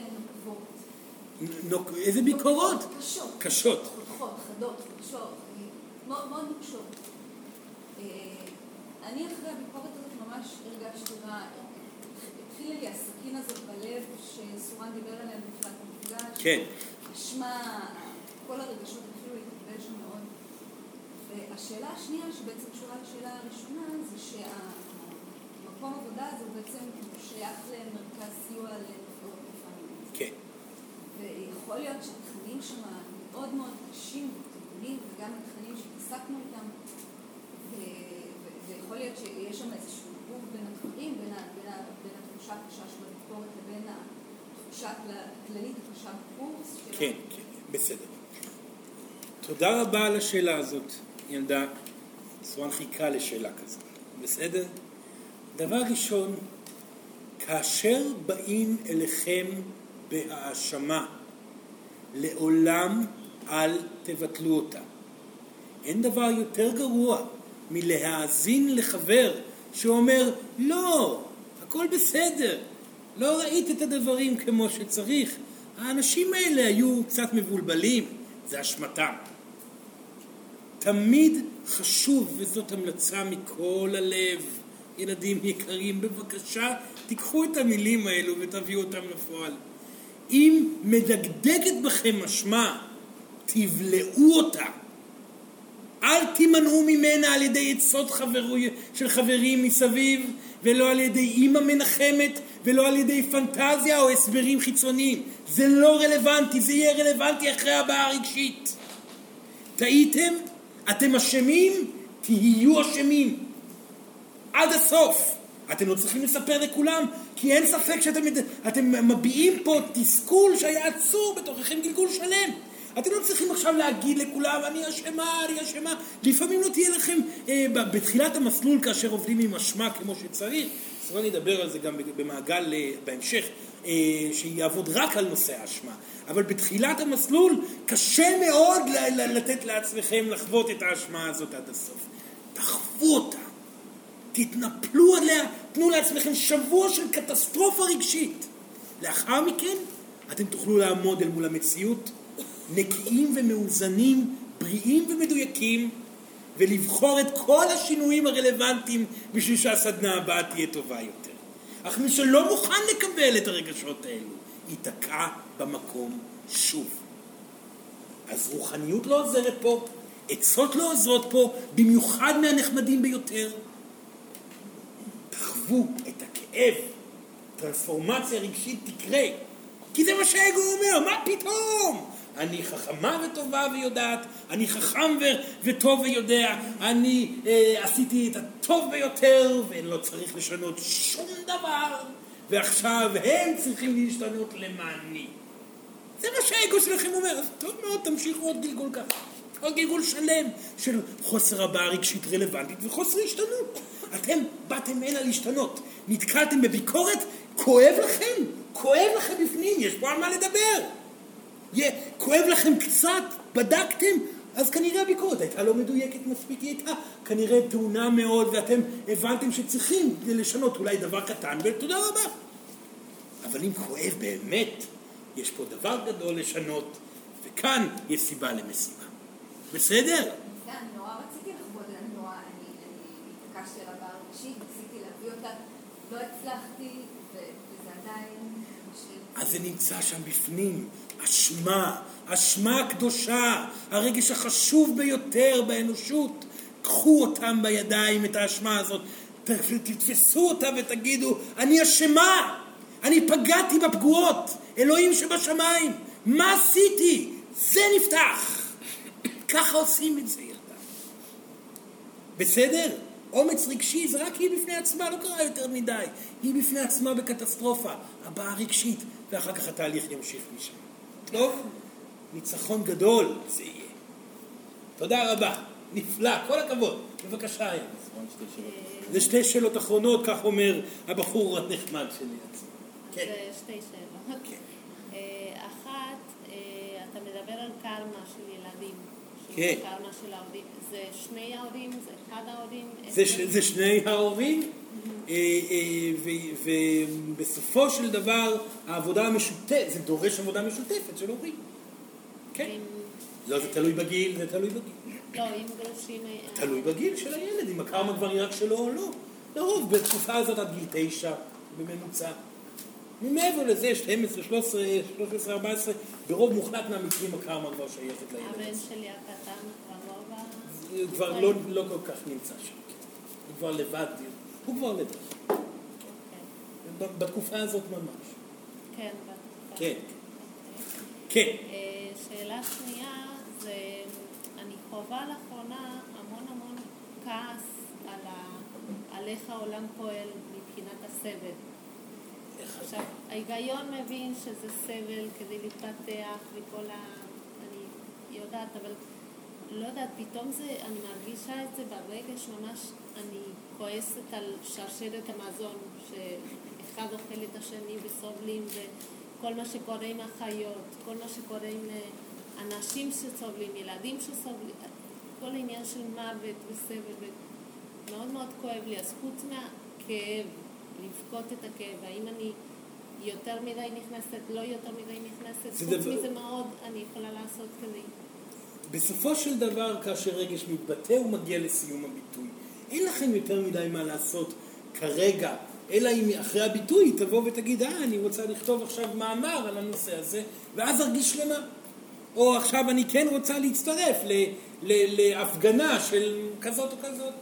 [SPEAKER 3] נוקבות.
[SPEAKER 1] איזה ביקורות?
[SPEAKER 3] קשות.
[SPEAKER 1] קשות.
[SPEAKER 3] חותכות, חדות, קשות, מאוד מאוד נוקשות. אני אחרי הביקורת הזאת ממש הרגשתי רע. התחילה לי הסכין הזאת בלב שסורן דיבר עליה בתחילת המפגש.
[SPEAKER 1] כן.
[SPEAKER 3] אשמה, כל הרגשות התחילו להתקבל שם מאוד. והשאלה השנייה, שבעצם קשורה לשאלה הראשונה, זה שהמקום עבודה הזה הוא בעצם שייך למרכז סיוע לנפגעות לפעמים.
[SPEAKER 1] כן.
[SPEAKER 3] ויכול להיות שהתכנים שם מאוד מאוד קשים וטעונים, וגם התכנים שהתעסקנו איתם, ויכול להיות שיש שם איזשהו עירוב בין הדברים, בין, בין, בין התחושה הקשה של הביקורת לבין התחושה הכללית הקשה בקורס.
[SPEAKER 1] כן, כן, בסדר. תודה רבה על השאלה הזאת, ילדה. סורן חיכה לשאלה כזאת, בסדר? דבר ראשון, כאשר באים אליכם בהאשמה, לעולם אל תבטלו אותה. אין דבר יותר גרוע מלהאזין לחבר שאומר, לא, הכל בסדר, לא ראית את הדברים כמו שצריך. האנשים האלה היו קצת מבולבלים, זה אשמתם. תמיד חשוב, וזאת המלצה מכל הלב, ילדים יקרים, בבקשה, תיקחו את המילים האלו ותביאו אותם לפועל. אם מדגדגת בכם אשמה, תבלעו אותה. אל תימנעו ממנה על ידי עצות חברו, של חברים מסביב, ולא על ידי אימא מנחמת, ולא על ידי פנטזיה או הסברים חיצוניים. זה לא רלוונטי, זה יהיה רלוונטי אחרי הבעה הרגשית. טעיתם? אתם אשמים? תהיו אשמים. עד הסוף. אתם לא צריכים לספר לכולם, כי אין ספק שאתם מביעים פה תסכול שהיה עצור בתוככם גלגול שלם. אתם לא צריכים עכשיו להגיד לכולם, אני אשמה, אני אשמה. לפעמים לא תהיה לכם, אה, בתחילת המסלול, כאשר עובדים עם אשמה כמו שצריך, אז אני אדבר על זה גם במעגל אה, בהמשך, אה, שיעבוד רק על נושא האשמה. אבל בתחילת המסלול קשה מאוד לתת לעצמכם לחוות את האשמה הזאת עד הסוף. תחוו אותה, תתנפלו עליה, תנו לעצמכם שבוע של קטסטרופה רגשית. לאחר מכן אתם תוכלו לעמוד אל מול המציאות נקיים ומאוזנים, בריאים ומדויקים, ולבחור את כל השינויים הרלוונטיים בשביל שהסדנה הבאה תהיה טובה יותר. אך מי שלא מוכן לקבל את הרגשות האלו, ייתקע במקום שוב. אז רוחניות לא עוזרת פה, עצות לא עוזרות פה, במיוחד מהנחמדים ביותר. תחוו את הכאב, טרנספורמציה רגשית תקרה, כי זה מה שהאגו אומר, מה פתאום? אני חכמה וטובה ויודעת, אני חכם ו- וטוב ויודע, אני אה, עשיתי את הטוב ביותר ולא צריך לשנות שום דבר, ועכשיו הם צריכים להשתנות למעני. זה מה שהאגו שלכם אומר, אז טוב מאוד, תמשיכו עוד גלגול ככה. עוד גלגול שלם של חוסר הבעה רגשית רלוונטית וחוסר השתנות. אתם באתם הנה להשתנות, נתקלתם בביקורת, כואב לכם, כואב לכם בפנים, יש פה על מה לדבר. כואב לכם קצת, בדקתם, אז כנראה הביקורת הייתה לא מדויקת מספיק, היא הייתה כנראה טעונה מאוד, ואתם הבנתם שצריכים לשנות אולי דבר קטן, ותודה רבה. אבל אם כואב באמת, יש פה דבר גדול לשנות, וכאן יש סיבה למשימה. בסדר?
[SPEAKER 3] כן, אני נורא רציתי לחוות, אני נורא, אני התעקשתי על הבעיה רגשית, ניסיתי להביא אותה, לא הצלחתי, וזה עדיין...
[SPEAKER 1] אז זה נמצא שם בפנים, אשמה, אשמה קדושה, הרגש החשוב ביותר באנושות. קחו אותם בידיים, את האשמה הזאת, תתפסו אותה ותגידו, אני אשמה, אני פגעתי בפגועות, אלוהים שבשמיים, מה עשיתי? זה נפתח. ככה עושים את זה, ילדה. בסדר? אומץ רגשי זה רק היא בפני עצמה, לא קרה יותר מדי. היא בפני עצמה בקטסטרופה, הבעה רגשית, ואחר כך התהליך ימשיך משם. טוב? ניצחון גדול זה יהיה. תודה רבה, נפלא, כל הכבוד. בבקשה, היום. זה שתי שאלות אחרונות, כך אומר הבחור הנחמד שלי.
[SPEAKER 8] כן. זה שתי שאלות. כן. אה, אחת, אה, אתה מדבר על קרמה של ילדים.
[SPEAKER 1] כן.
[SPEAKER 8] קרמה של ההורים. זה שני ההורים? זה אחד ההורים?
[SPEAKER 1] זה שני ההורים. אה, ובסופו של דבר העבודה המשותפת, זה דורש עבודה משותפת של הורים. כן. לא, זה תלוי בגיל, זה תלוי בגיל.
[SPEAKER 8] לא, אם גרושים...
[SPEAKER 1] תלוי בגיל של הילד, אם הקרמה כבר היא רק שלו או לא. לרוב, בתקופה הזאת עד גיל תשע בממוצע. מעבר לזה, 12, 13, 13, 14, ברוב מוחלט מהמקרים הקרמה כבר שייכת לילד.
[SPEAKER 8] הבן שלי הקטן.
[SPEAKER 1] הוא כבר לא, לא כל כך נמצא שם. הוא כבר לבד, הוא כבר לבד. כן. בתקופה הזאת ממש.
[SPEAKER 8] כן, בתקופה.
[SPEAKER 1] כן. כן.
[SPEAKER 8] אה, שאלה שנייה, זה, אני חווה לאחרונה המון המון כעס על, ה, על איך העולם פועל מבחינת הסבל. עכשיו, ההיגיון מבין שזה סבל כדי להתפתח וכל ה... אני יודעת, אבל לא יודעת, פתאום זה, אני מרגישה את זה ברגש ממש אני כועסת על שרשרת המזון, שאחד אוכל את השני וסובלים, וכל מה שקורה עם החיות, כל מה שקורה עם אה, אנשים שסובלים, ילדים שסובלים, כל העניין של מוות וסבל, מאוד מאוד כואב לי. אז חוץ מהכאב, לבכות את הכאב, האם אני יותר מדי נכנסת, לא יותר מדי נכנסת,
[SPEAKER 1] זה
[SPEAKER 8] חוץ מזה מה עוד אני יכולה לעשות כדי...
[SPEAKER 1] בסופו של דבר, כאשר רגש מתבטא, הוא מגיע לסיום הביטוי. אין לכם יותר מדי מה לעשות כרגע, אלא אם אחרי הביטוי תבוא ותגיד, אה, אני רוצה לכתוב עכשיו מאמר על הנושא הזה, ואז ארגיש שלמה. או עכשיו אני כן רוצה להצטרף ל, ל, להפגנה של כזאת או כזאת.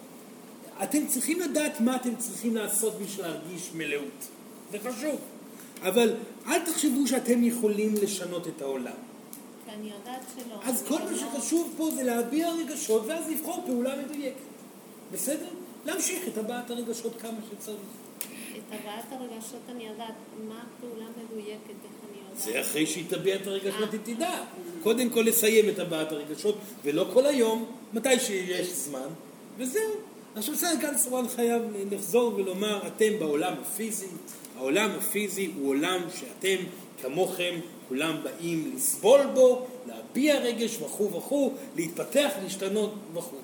[SPEAKER 1] אתם צריכים לדעת מה אתם צריכים לעשות בשביל להרגיש מלאות. זה חשוב. אבל אל תחשבו שאתם יכולים לשנות את העולם.
[SPEAKER 8] אני יודעת שלא.
[SPEAKER 1] אז כל מה שחשוב פה זה להביע רגשות ואז לבחור פעולה מדויקת. בסדר? להמשיך את הבעת הרגשות כמה שצריך.
[SPEAKER 8] את הבעת הרגשות אני יודעת, מה הפעולה מדויקת, איך אני יודעת.
[SPEAKER 1] זה אחרי שהיא תביע את הרגשות היא תדע. קודם כל לסיים את הבעת הרגשות, ולא כל היום, מתי שיש זמן, וזהו. עכשיו סגן כאן סורן חייב לחזור ולומר, אתם בעולם הפיזי, העולם הפיזי הוא עולם שאתם כמוכם כולם באים לסבול בו, להביע רגש וכו' וכו', להתפתח, להשתנות וכו'.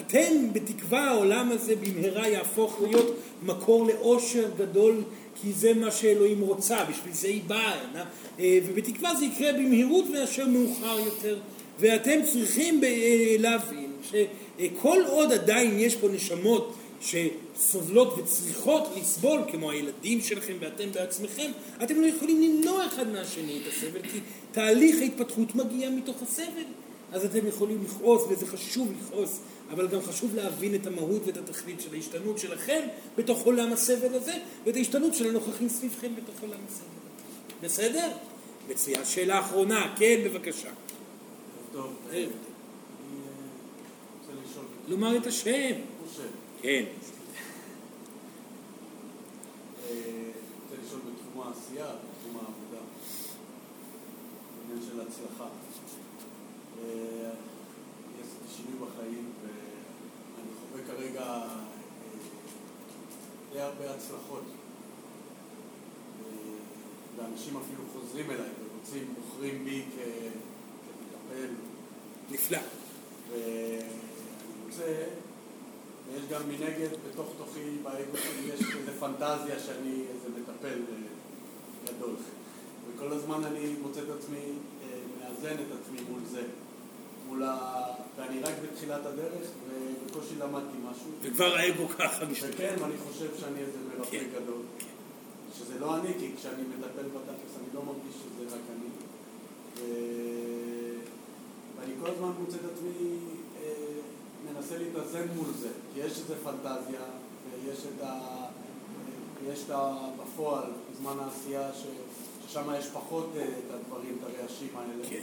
[SPEAKER 1] אתם בתקווה העולם הזה במהרה יהפוך להיות מקור לאושר גדול כי זה מה שאלוהים רוצה, בשביל זה היא באה הנה, אה, ובתקווה זה יקרה במהירות מאשר מאוחר יותר ואתם צריכים אה, להבין שכל עוד עדיין יש פה נשמות שסובלות וצריכות לסבול כמו הילדים שלכם ואתם בעצמכם, אתם לא יכולים למנוע אחד מהשני את הסבל כי תהליך ההתפתחות מגיע מתוך הסבל אז אתם יכולים לכעוס, וזה חשוב לכעוס, אבל גם חשוב להבין את המהות ואת התכלית של ההשתנות שלכם בתוך עולם הסבל הזה, ואת ההשתנות של הנוכחים סביבכם בתוך עולם הסבל. בסדר? מצוין. שאלה אחרונה, כן, בבקשה.
[SPEAKER 9] טוב,
[SPEAKER 1] אה,
[SPEAKER 9] אני אה, רוצה לשאול,
[SPEAKER 1] לומר את השם. כן.
[SPEAKER 9] אה, רוצה לשאול בתחום העשייה, בתחום העבודה, עניין של הצלחה. אה, יש עשיתי שינוי בחיים ואני חווה כרגע אה, די הרבה הצלחות. ואנשים אפילו חוזרים אליי ורוצים, בוחרים בי כמטפל.
[SPEAKER 1] נפלא.
[SPEAKER 9] ואני רוצה, ויש גם מנגד, בתוך תוכי, באגו שלי, יש איזו פנטזיה שאני איזה מטפל אה, גדול. וכל הזמן אני מוצא את עצמי, אה, מאזן את עצמי מול זה. מול ה... ואני רק בתחילת הדרך, ובקושי למדתי משהו.
[SPEAKER 1] וכבר האגו ככה משתתף.
[SPEAKER 9] וכן, ואני חושב שאני איזה מרפא
[SPEAKER 1] כן.
[SPEAKER 9] גדול. שזה לא אני, כי כשאני מטפל בתכלס אני לא מרגיש שזה רק אני. ו- ואני כל הזמן מוצא את עצמי מנסה להתאזן מול זה, כי יש איזו פנטזיה, ויש את ה... יש את ה... בפועל, בזמן העשייה, ש... ששם יש פחות אה, את הדברים, את הרעשים האלה.
[SPEAKER 1] כן.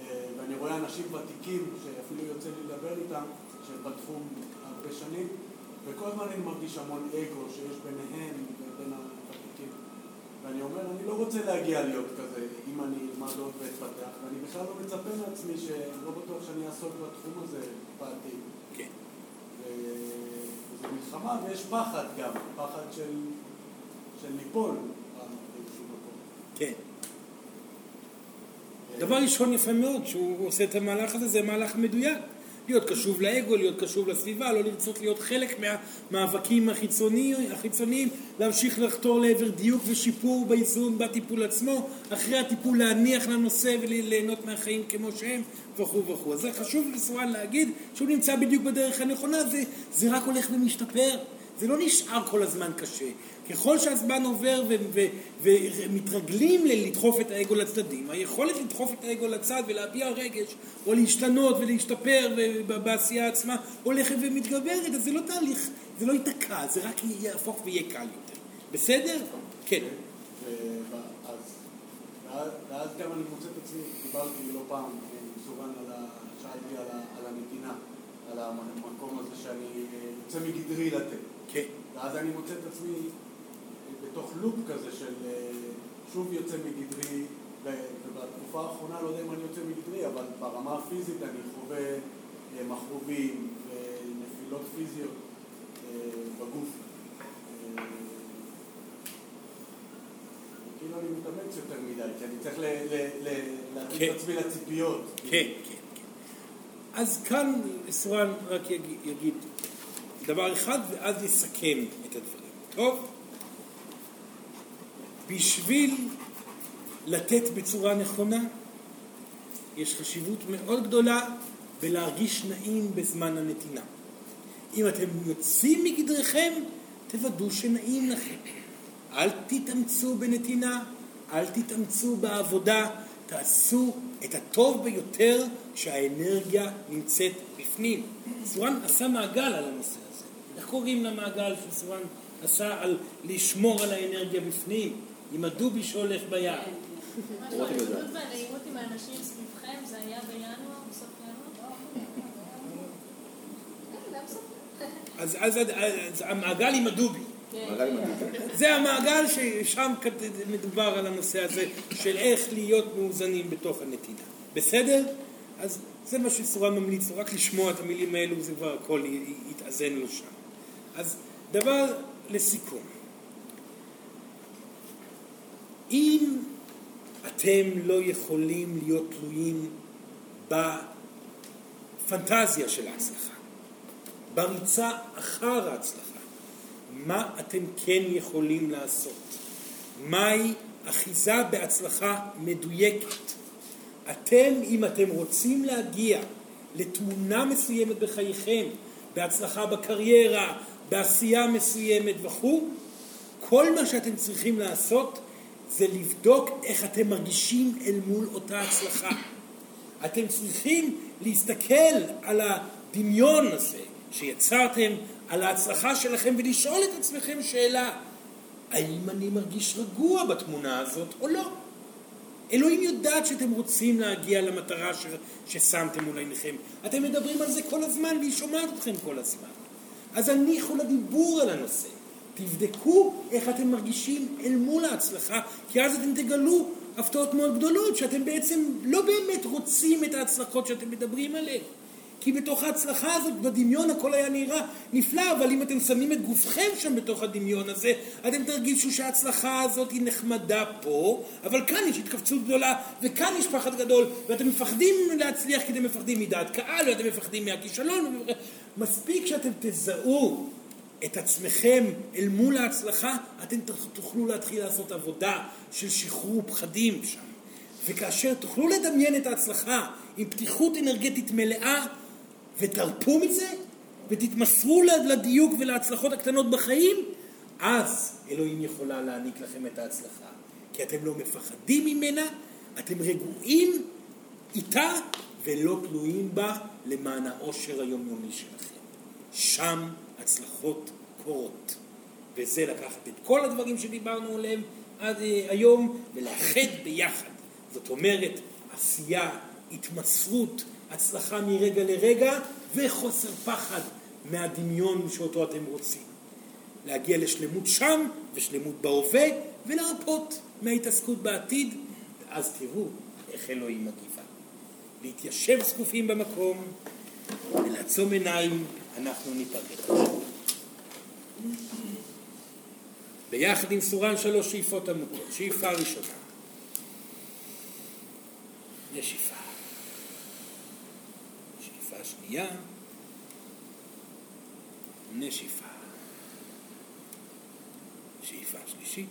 [SPEAKER 9] אה, ואני רואה אנשים ותיקים, שאפילו יוצא לי לדבר איתם, שהם בתחום הרבה שנים, וכל הזמן אני מרגיש המון אגו שיש ביניהם. ואני אומר, אני לא רוצה להגיע להיות כזה, אם אני אלמד עוד ואתפתח, ואני בכלל לא מצפה מעצמי שלא בטוח שאני אעסוק בתחום הזה בעתיד.
[SPEAKER 1] כן.
[SPEAKER 9] וזו מלחמה ויש פחד גם, פחד של, של ליפול.
[SPEAKER 1] כן. דבר ראשון יפה מאוד שהוא עושה את המהלך הזה, זה מהלך מדויק. להיות קשוב לאגו, להיות קשוב לסביבה, לא לרצות להיות חלק מהמאבקים החיצוניים, החיצוניים להמשיך לחתור לעבר דיוק ושיפור באיזון בטיפול עצמו, אחרי הטיפול להניח לנושא וליהנות מהחיים כמו שהם וכו' וכו'. אז זה חשוב לסורן להגיד שהוא נמצא בדיוק בדרך הנכונה, זה, זה רק הולך ומשתפר. זה לא נשאר כל הזמן קשה. ככל שהזמן עובר ומתרגלים לדחוף את האגו לצדדים, היכולת לדחוף את האגו לצד ולהביע רגש, או להשתנות ולהשתפר בעשייה עצמה, הולכת ומתגברת, אז זה לא תהליך, זה לא ייתקע, זה רק יהפוך ויהיה קל יותר. בסדר? כן.
[SPEAKER 9] ואז, ואז גם אני מוצא את עצמי, דיברתי לא פעם עם סורן על ה... שאלתי על, ה, המקום הזה שאני אה, יוצא מגדרי לתת.
[SPEAKER 1] כן.
[SPEAKER 9] ואז אני מוצא את עצמי בתוך לופ כזה של אה, שוב יוצא מגדרי, ובתקופה האחרונה, לא יודע אם אני יוצא מגדרי, אבל ברמה הפיזית אני חווה אה, מכרובים ונפילות פיזיות, בגוף. אה, כאילו אני מתאמץ יותר מדי, כי אני צריך להתאים
[SPEAKER 1] כן.
[SPEAKER 9] את עצמי לציפיות.
[SPEAKER 1] כן, כן, כן. אז כאן סורן רק יגיד, דבר אחד ואז יסכם את הדברים. טוב? בשביל לתת בצורה נכונה, יש חשיבות מאוד גדולה בלהרגיש נעים בזמן הנתינה. אם אתם יוצאים מגדרכם, תוודאו שנעים לכם. אל תתאמצו בנתינה, אל תתאמצו בעבודה, תעשו את הטוב ביותר כשהאנרגיה נמצאת בפנים. סורן עשה מעגל על הנושא הזה. איך קוראים למעגל שסורן עשה על לשמור על האנרגיה בפנים? עם הדובי שהולך ביער.
[SPEAKER 10] משהו, העדות והנעימות עם האנשים סביבכם, זה היה בינואר, בסוף ינואר?
[SPEAKER 3] כן, גם סוף.
[SPEAKER 1] אז, אז, אז, אז המעגל עם הדובי. זה המעגל ששם מדובר על הנושא הזה של איך להיות מאוזנים בתוך הנתינה. בסדר? אז זה מה שסורן ממליץ רק לשמוע את המילים האלו זה כבר הכל יתאזן לו שם. אז דבר לסיכום. אם אתם לא יכולים להיות תלויים בפנטזיה של ההצלחה, בריצה אחר ההצלחה, מה אתם כן יכולים לעשות? מהי אחיזה בהצלחה מדויקת? אתם, אם אתם רוצים להגיע לתמונה מסוימת בחייכם, בהצלחה בקריירה, בעשייה מסוימת וכו', כל מה שאתם צריכים לעשות זה לבדוק איך אתם מרגישים אל מול אותה הצלחה. אתם צריכים להסתכל על הדמיון הזה שיצרתם, על ההצלחה שלכם ולשאול את עצמכם שאלה, האם אני מרגיש רגוע בתמונה הזאת או לא? אלוהים יודעת שאתם רוצים להגיע למטרה ש... ששמתם מול עיניכם. אתם מדברים על זה כל הזמן והיא שומעת אתכם כל הזמן. אז הניחו לדיבור על הנושא. תבדקו איך אתם מרגישים אל מול ההצלחה, כי אז אתם תגלו הפתעות מאוד גדולות, שאתם בעצם לא באמת רוצים את ההצלחות שאתם מדברים עליהן. כי בתוך ההצלחה הזאת, בדמיון הכל היה נראה נפלא, אבל אם אתם שמים את גופכם שם בתוך הדמיון הזה, אתם תרגישו שההצלחה הזאת היא נחמדה פה, אבל כאן יש התכווצות גדולה, וכאן יש פחד גדול, ואתם מפחדים להצליח כי אתם מפחדים מדעת קהל, ואתם מפחדים מהכישלון. מספיק שאתם תזהו את עצמכם אל מול ההצלחה, אתם תוכלו להתחיל לעשות עבודה של שחרור פחדים שם. וכאשר תוכלו לדמיין את ההצלחה עם פתיחות אנרגטית מלאה, ותרפו מזה, ותתמסרו לדיוק ולהצלחות הקטנות בחיים, אז אלוהים יכולה להעניק לכם את ההצלחה. כי אתם לא מפחדים ממנה, אתם רגועים איתה ולא תלויים בה למען העושר היומיומי שלכם. שם הצלחות קורות. וזה לקחת את כל הדברים שדיברנו עליהם עד אה, היום ולאחד ביחד. זאת אומרת, עשייה, התמסרות, הצלחה מרגע לרגע וחוסר פחד מהדמיון שאותו אתם רוצים. להגיע לשלמות שם ושלמות בהווה ולהרפות מההתעסקות בעתיד, ואז תראו איך אלוהים מגיבה. להתיישב זקופים במקום ולעצום עיניים, אנחנו ניפרד. ביחד עם סורן שלוש שאיפות עמוקות. שאיפה ראשונה. נשיפה. שנייה. נשיפה. שאיפה שלישית.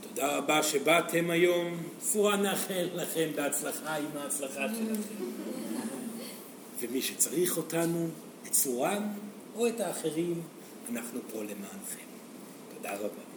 [SPEAKER 1] תודה רבה שבאתם היום. סורה נאחל לכם בהצלחה עם ההצלחה שלכם. ומי שצריך אותנו, את סורן או את האחרים, אנחנו פה למענכם. תודה רבה.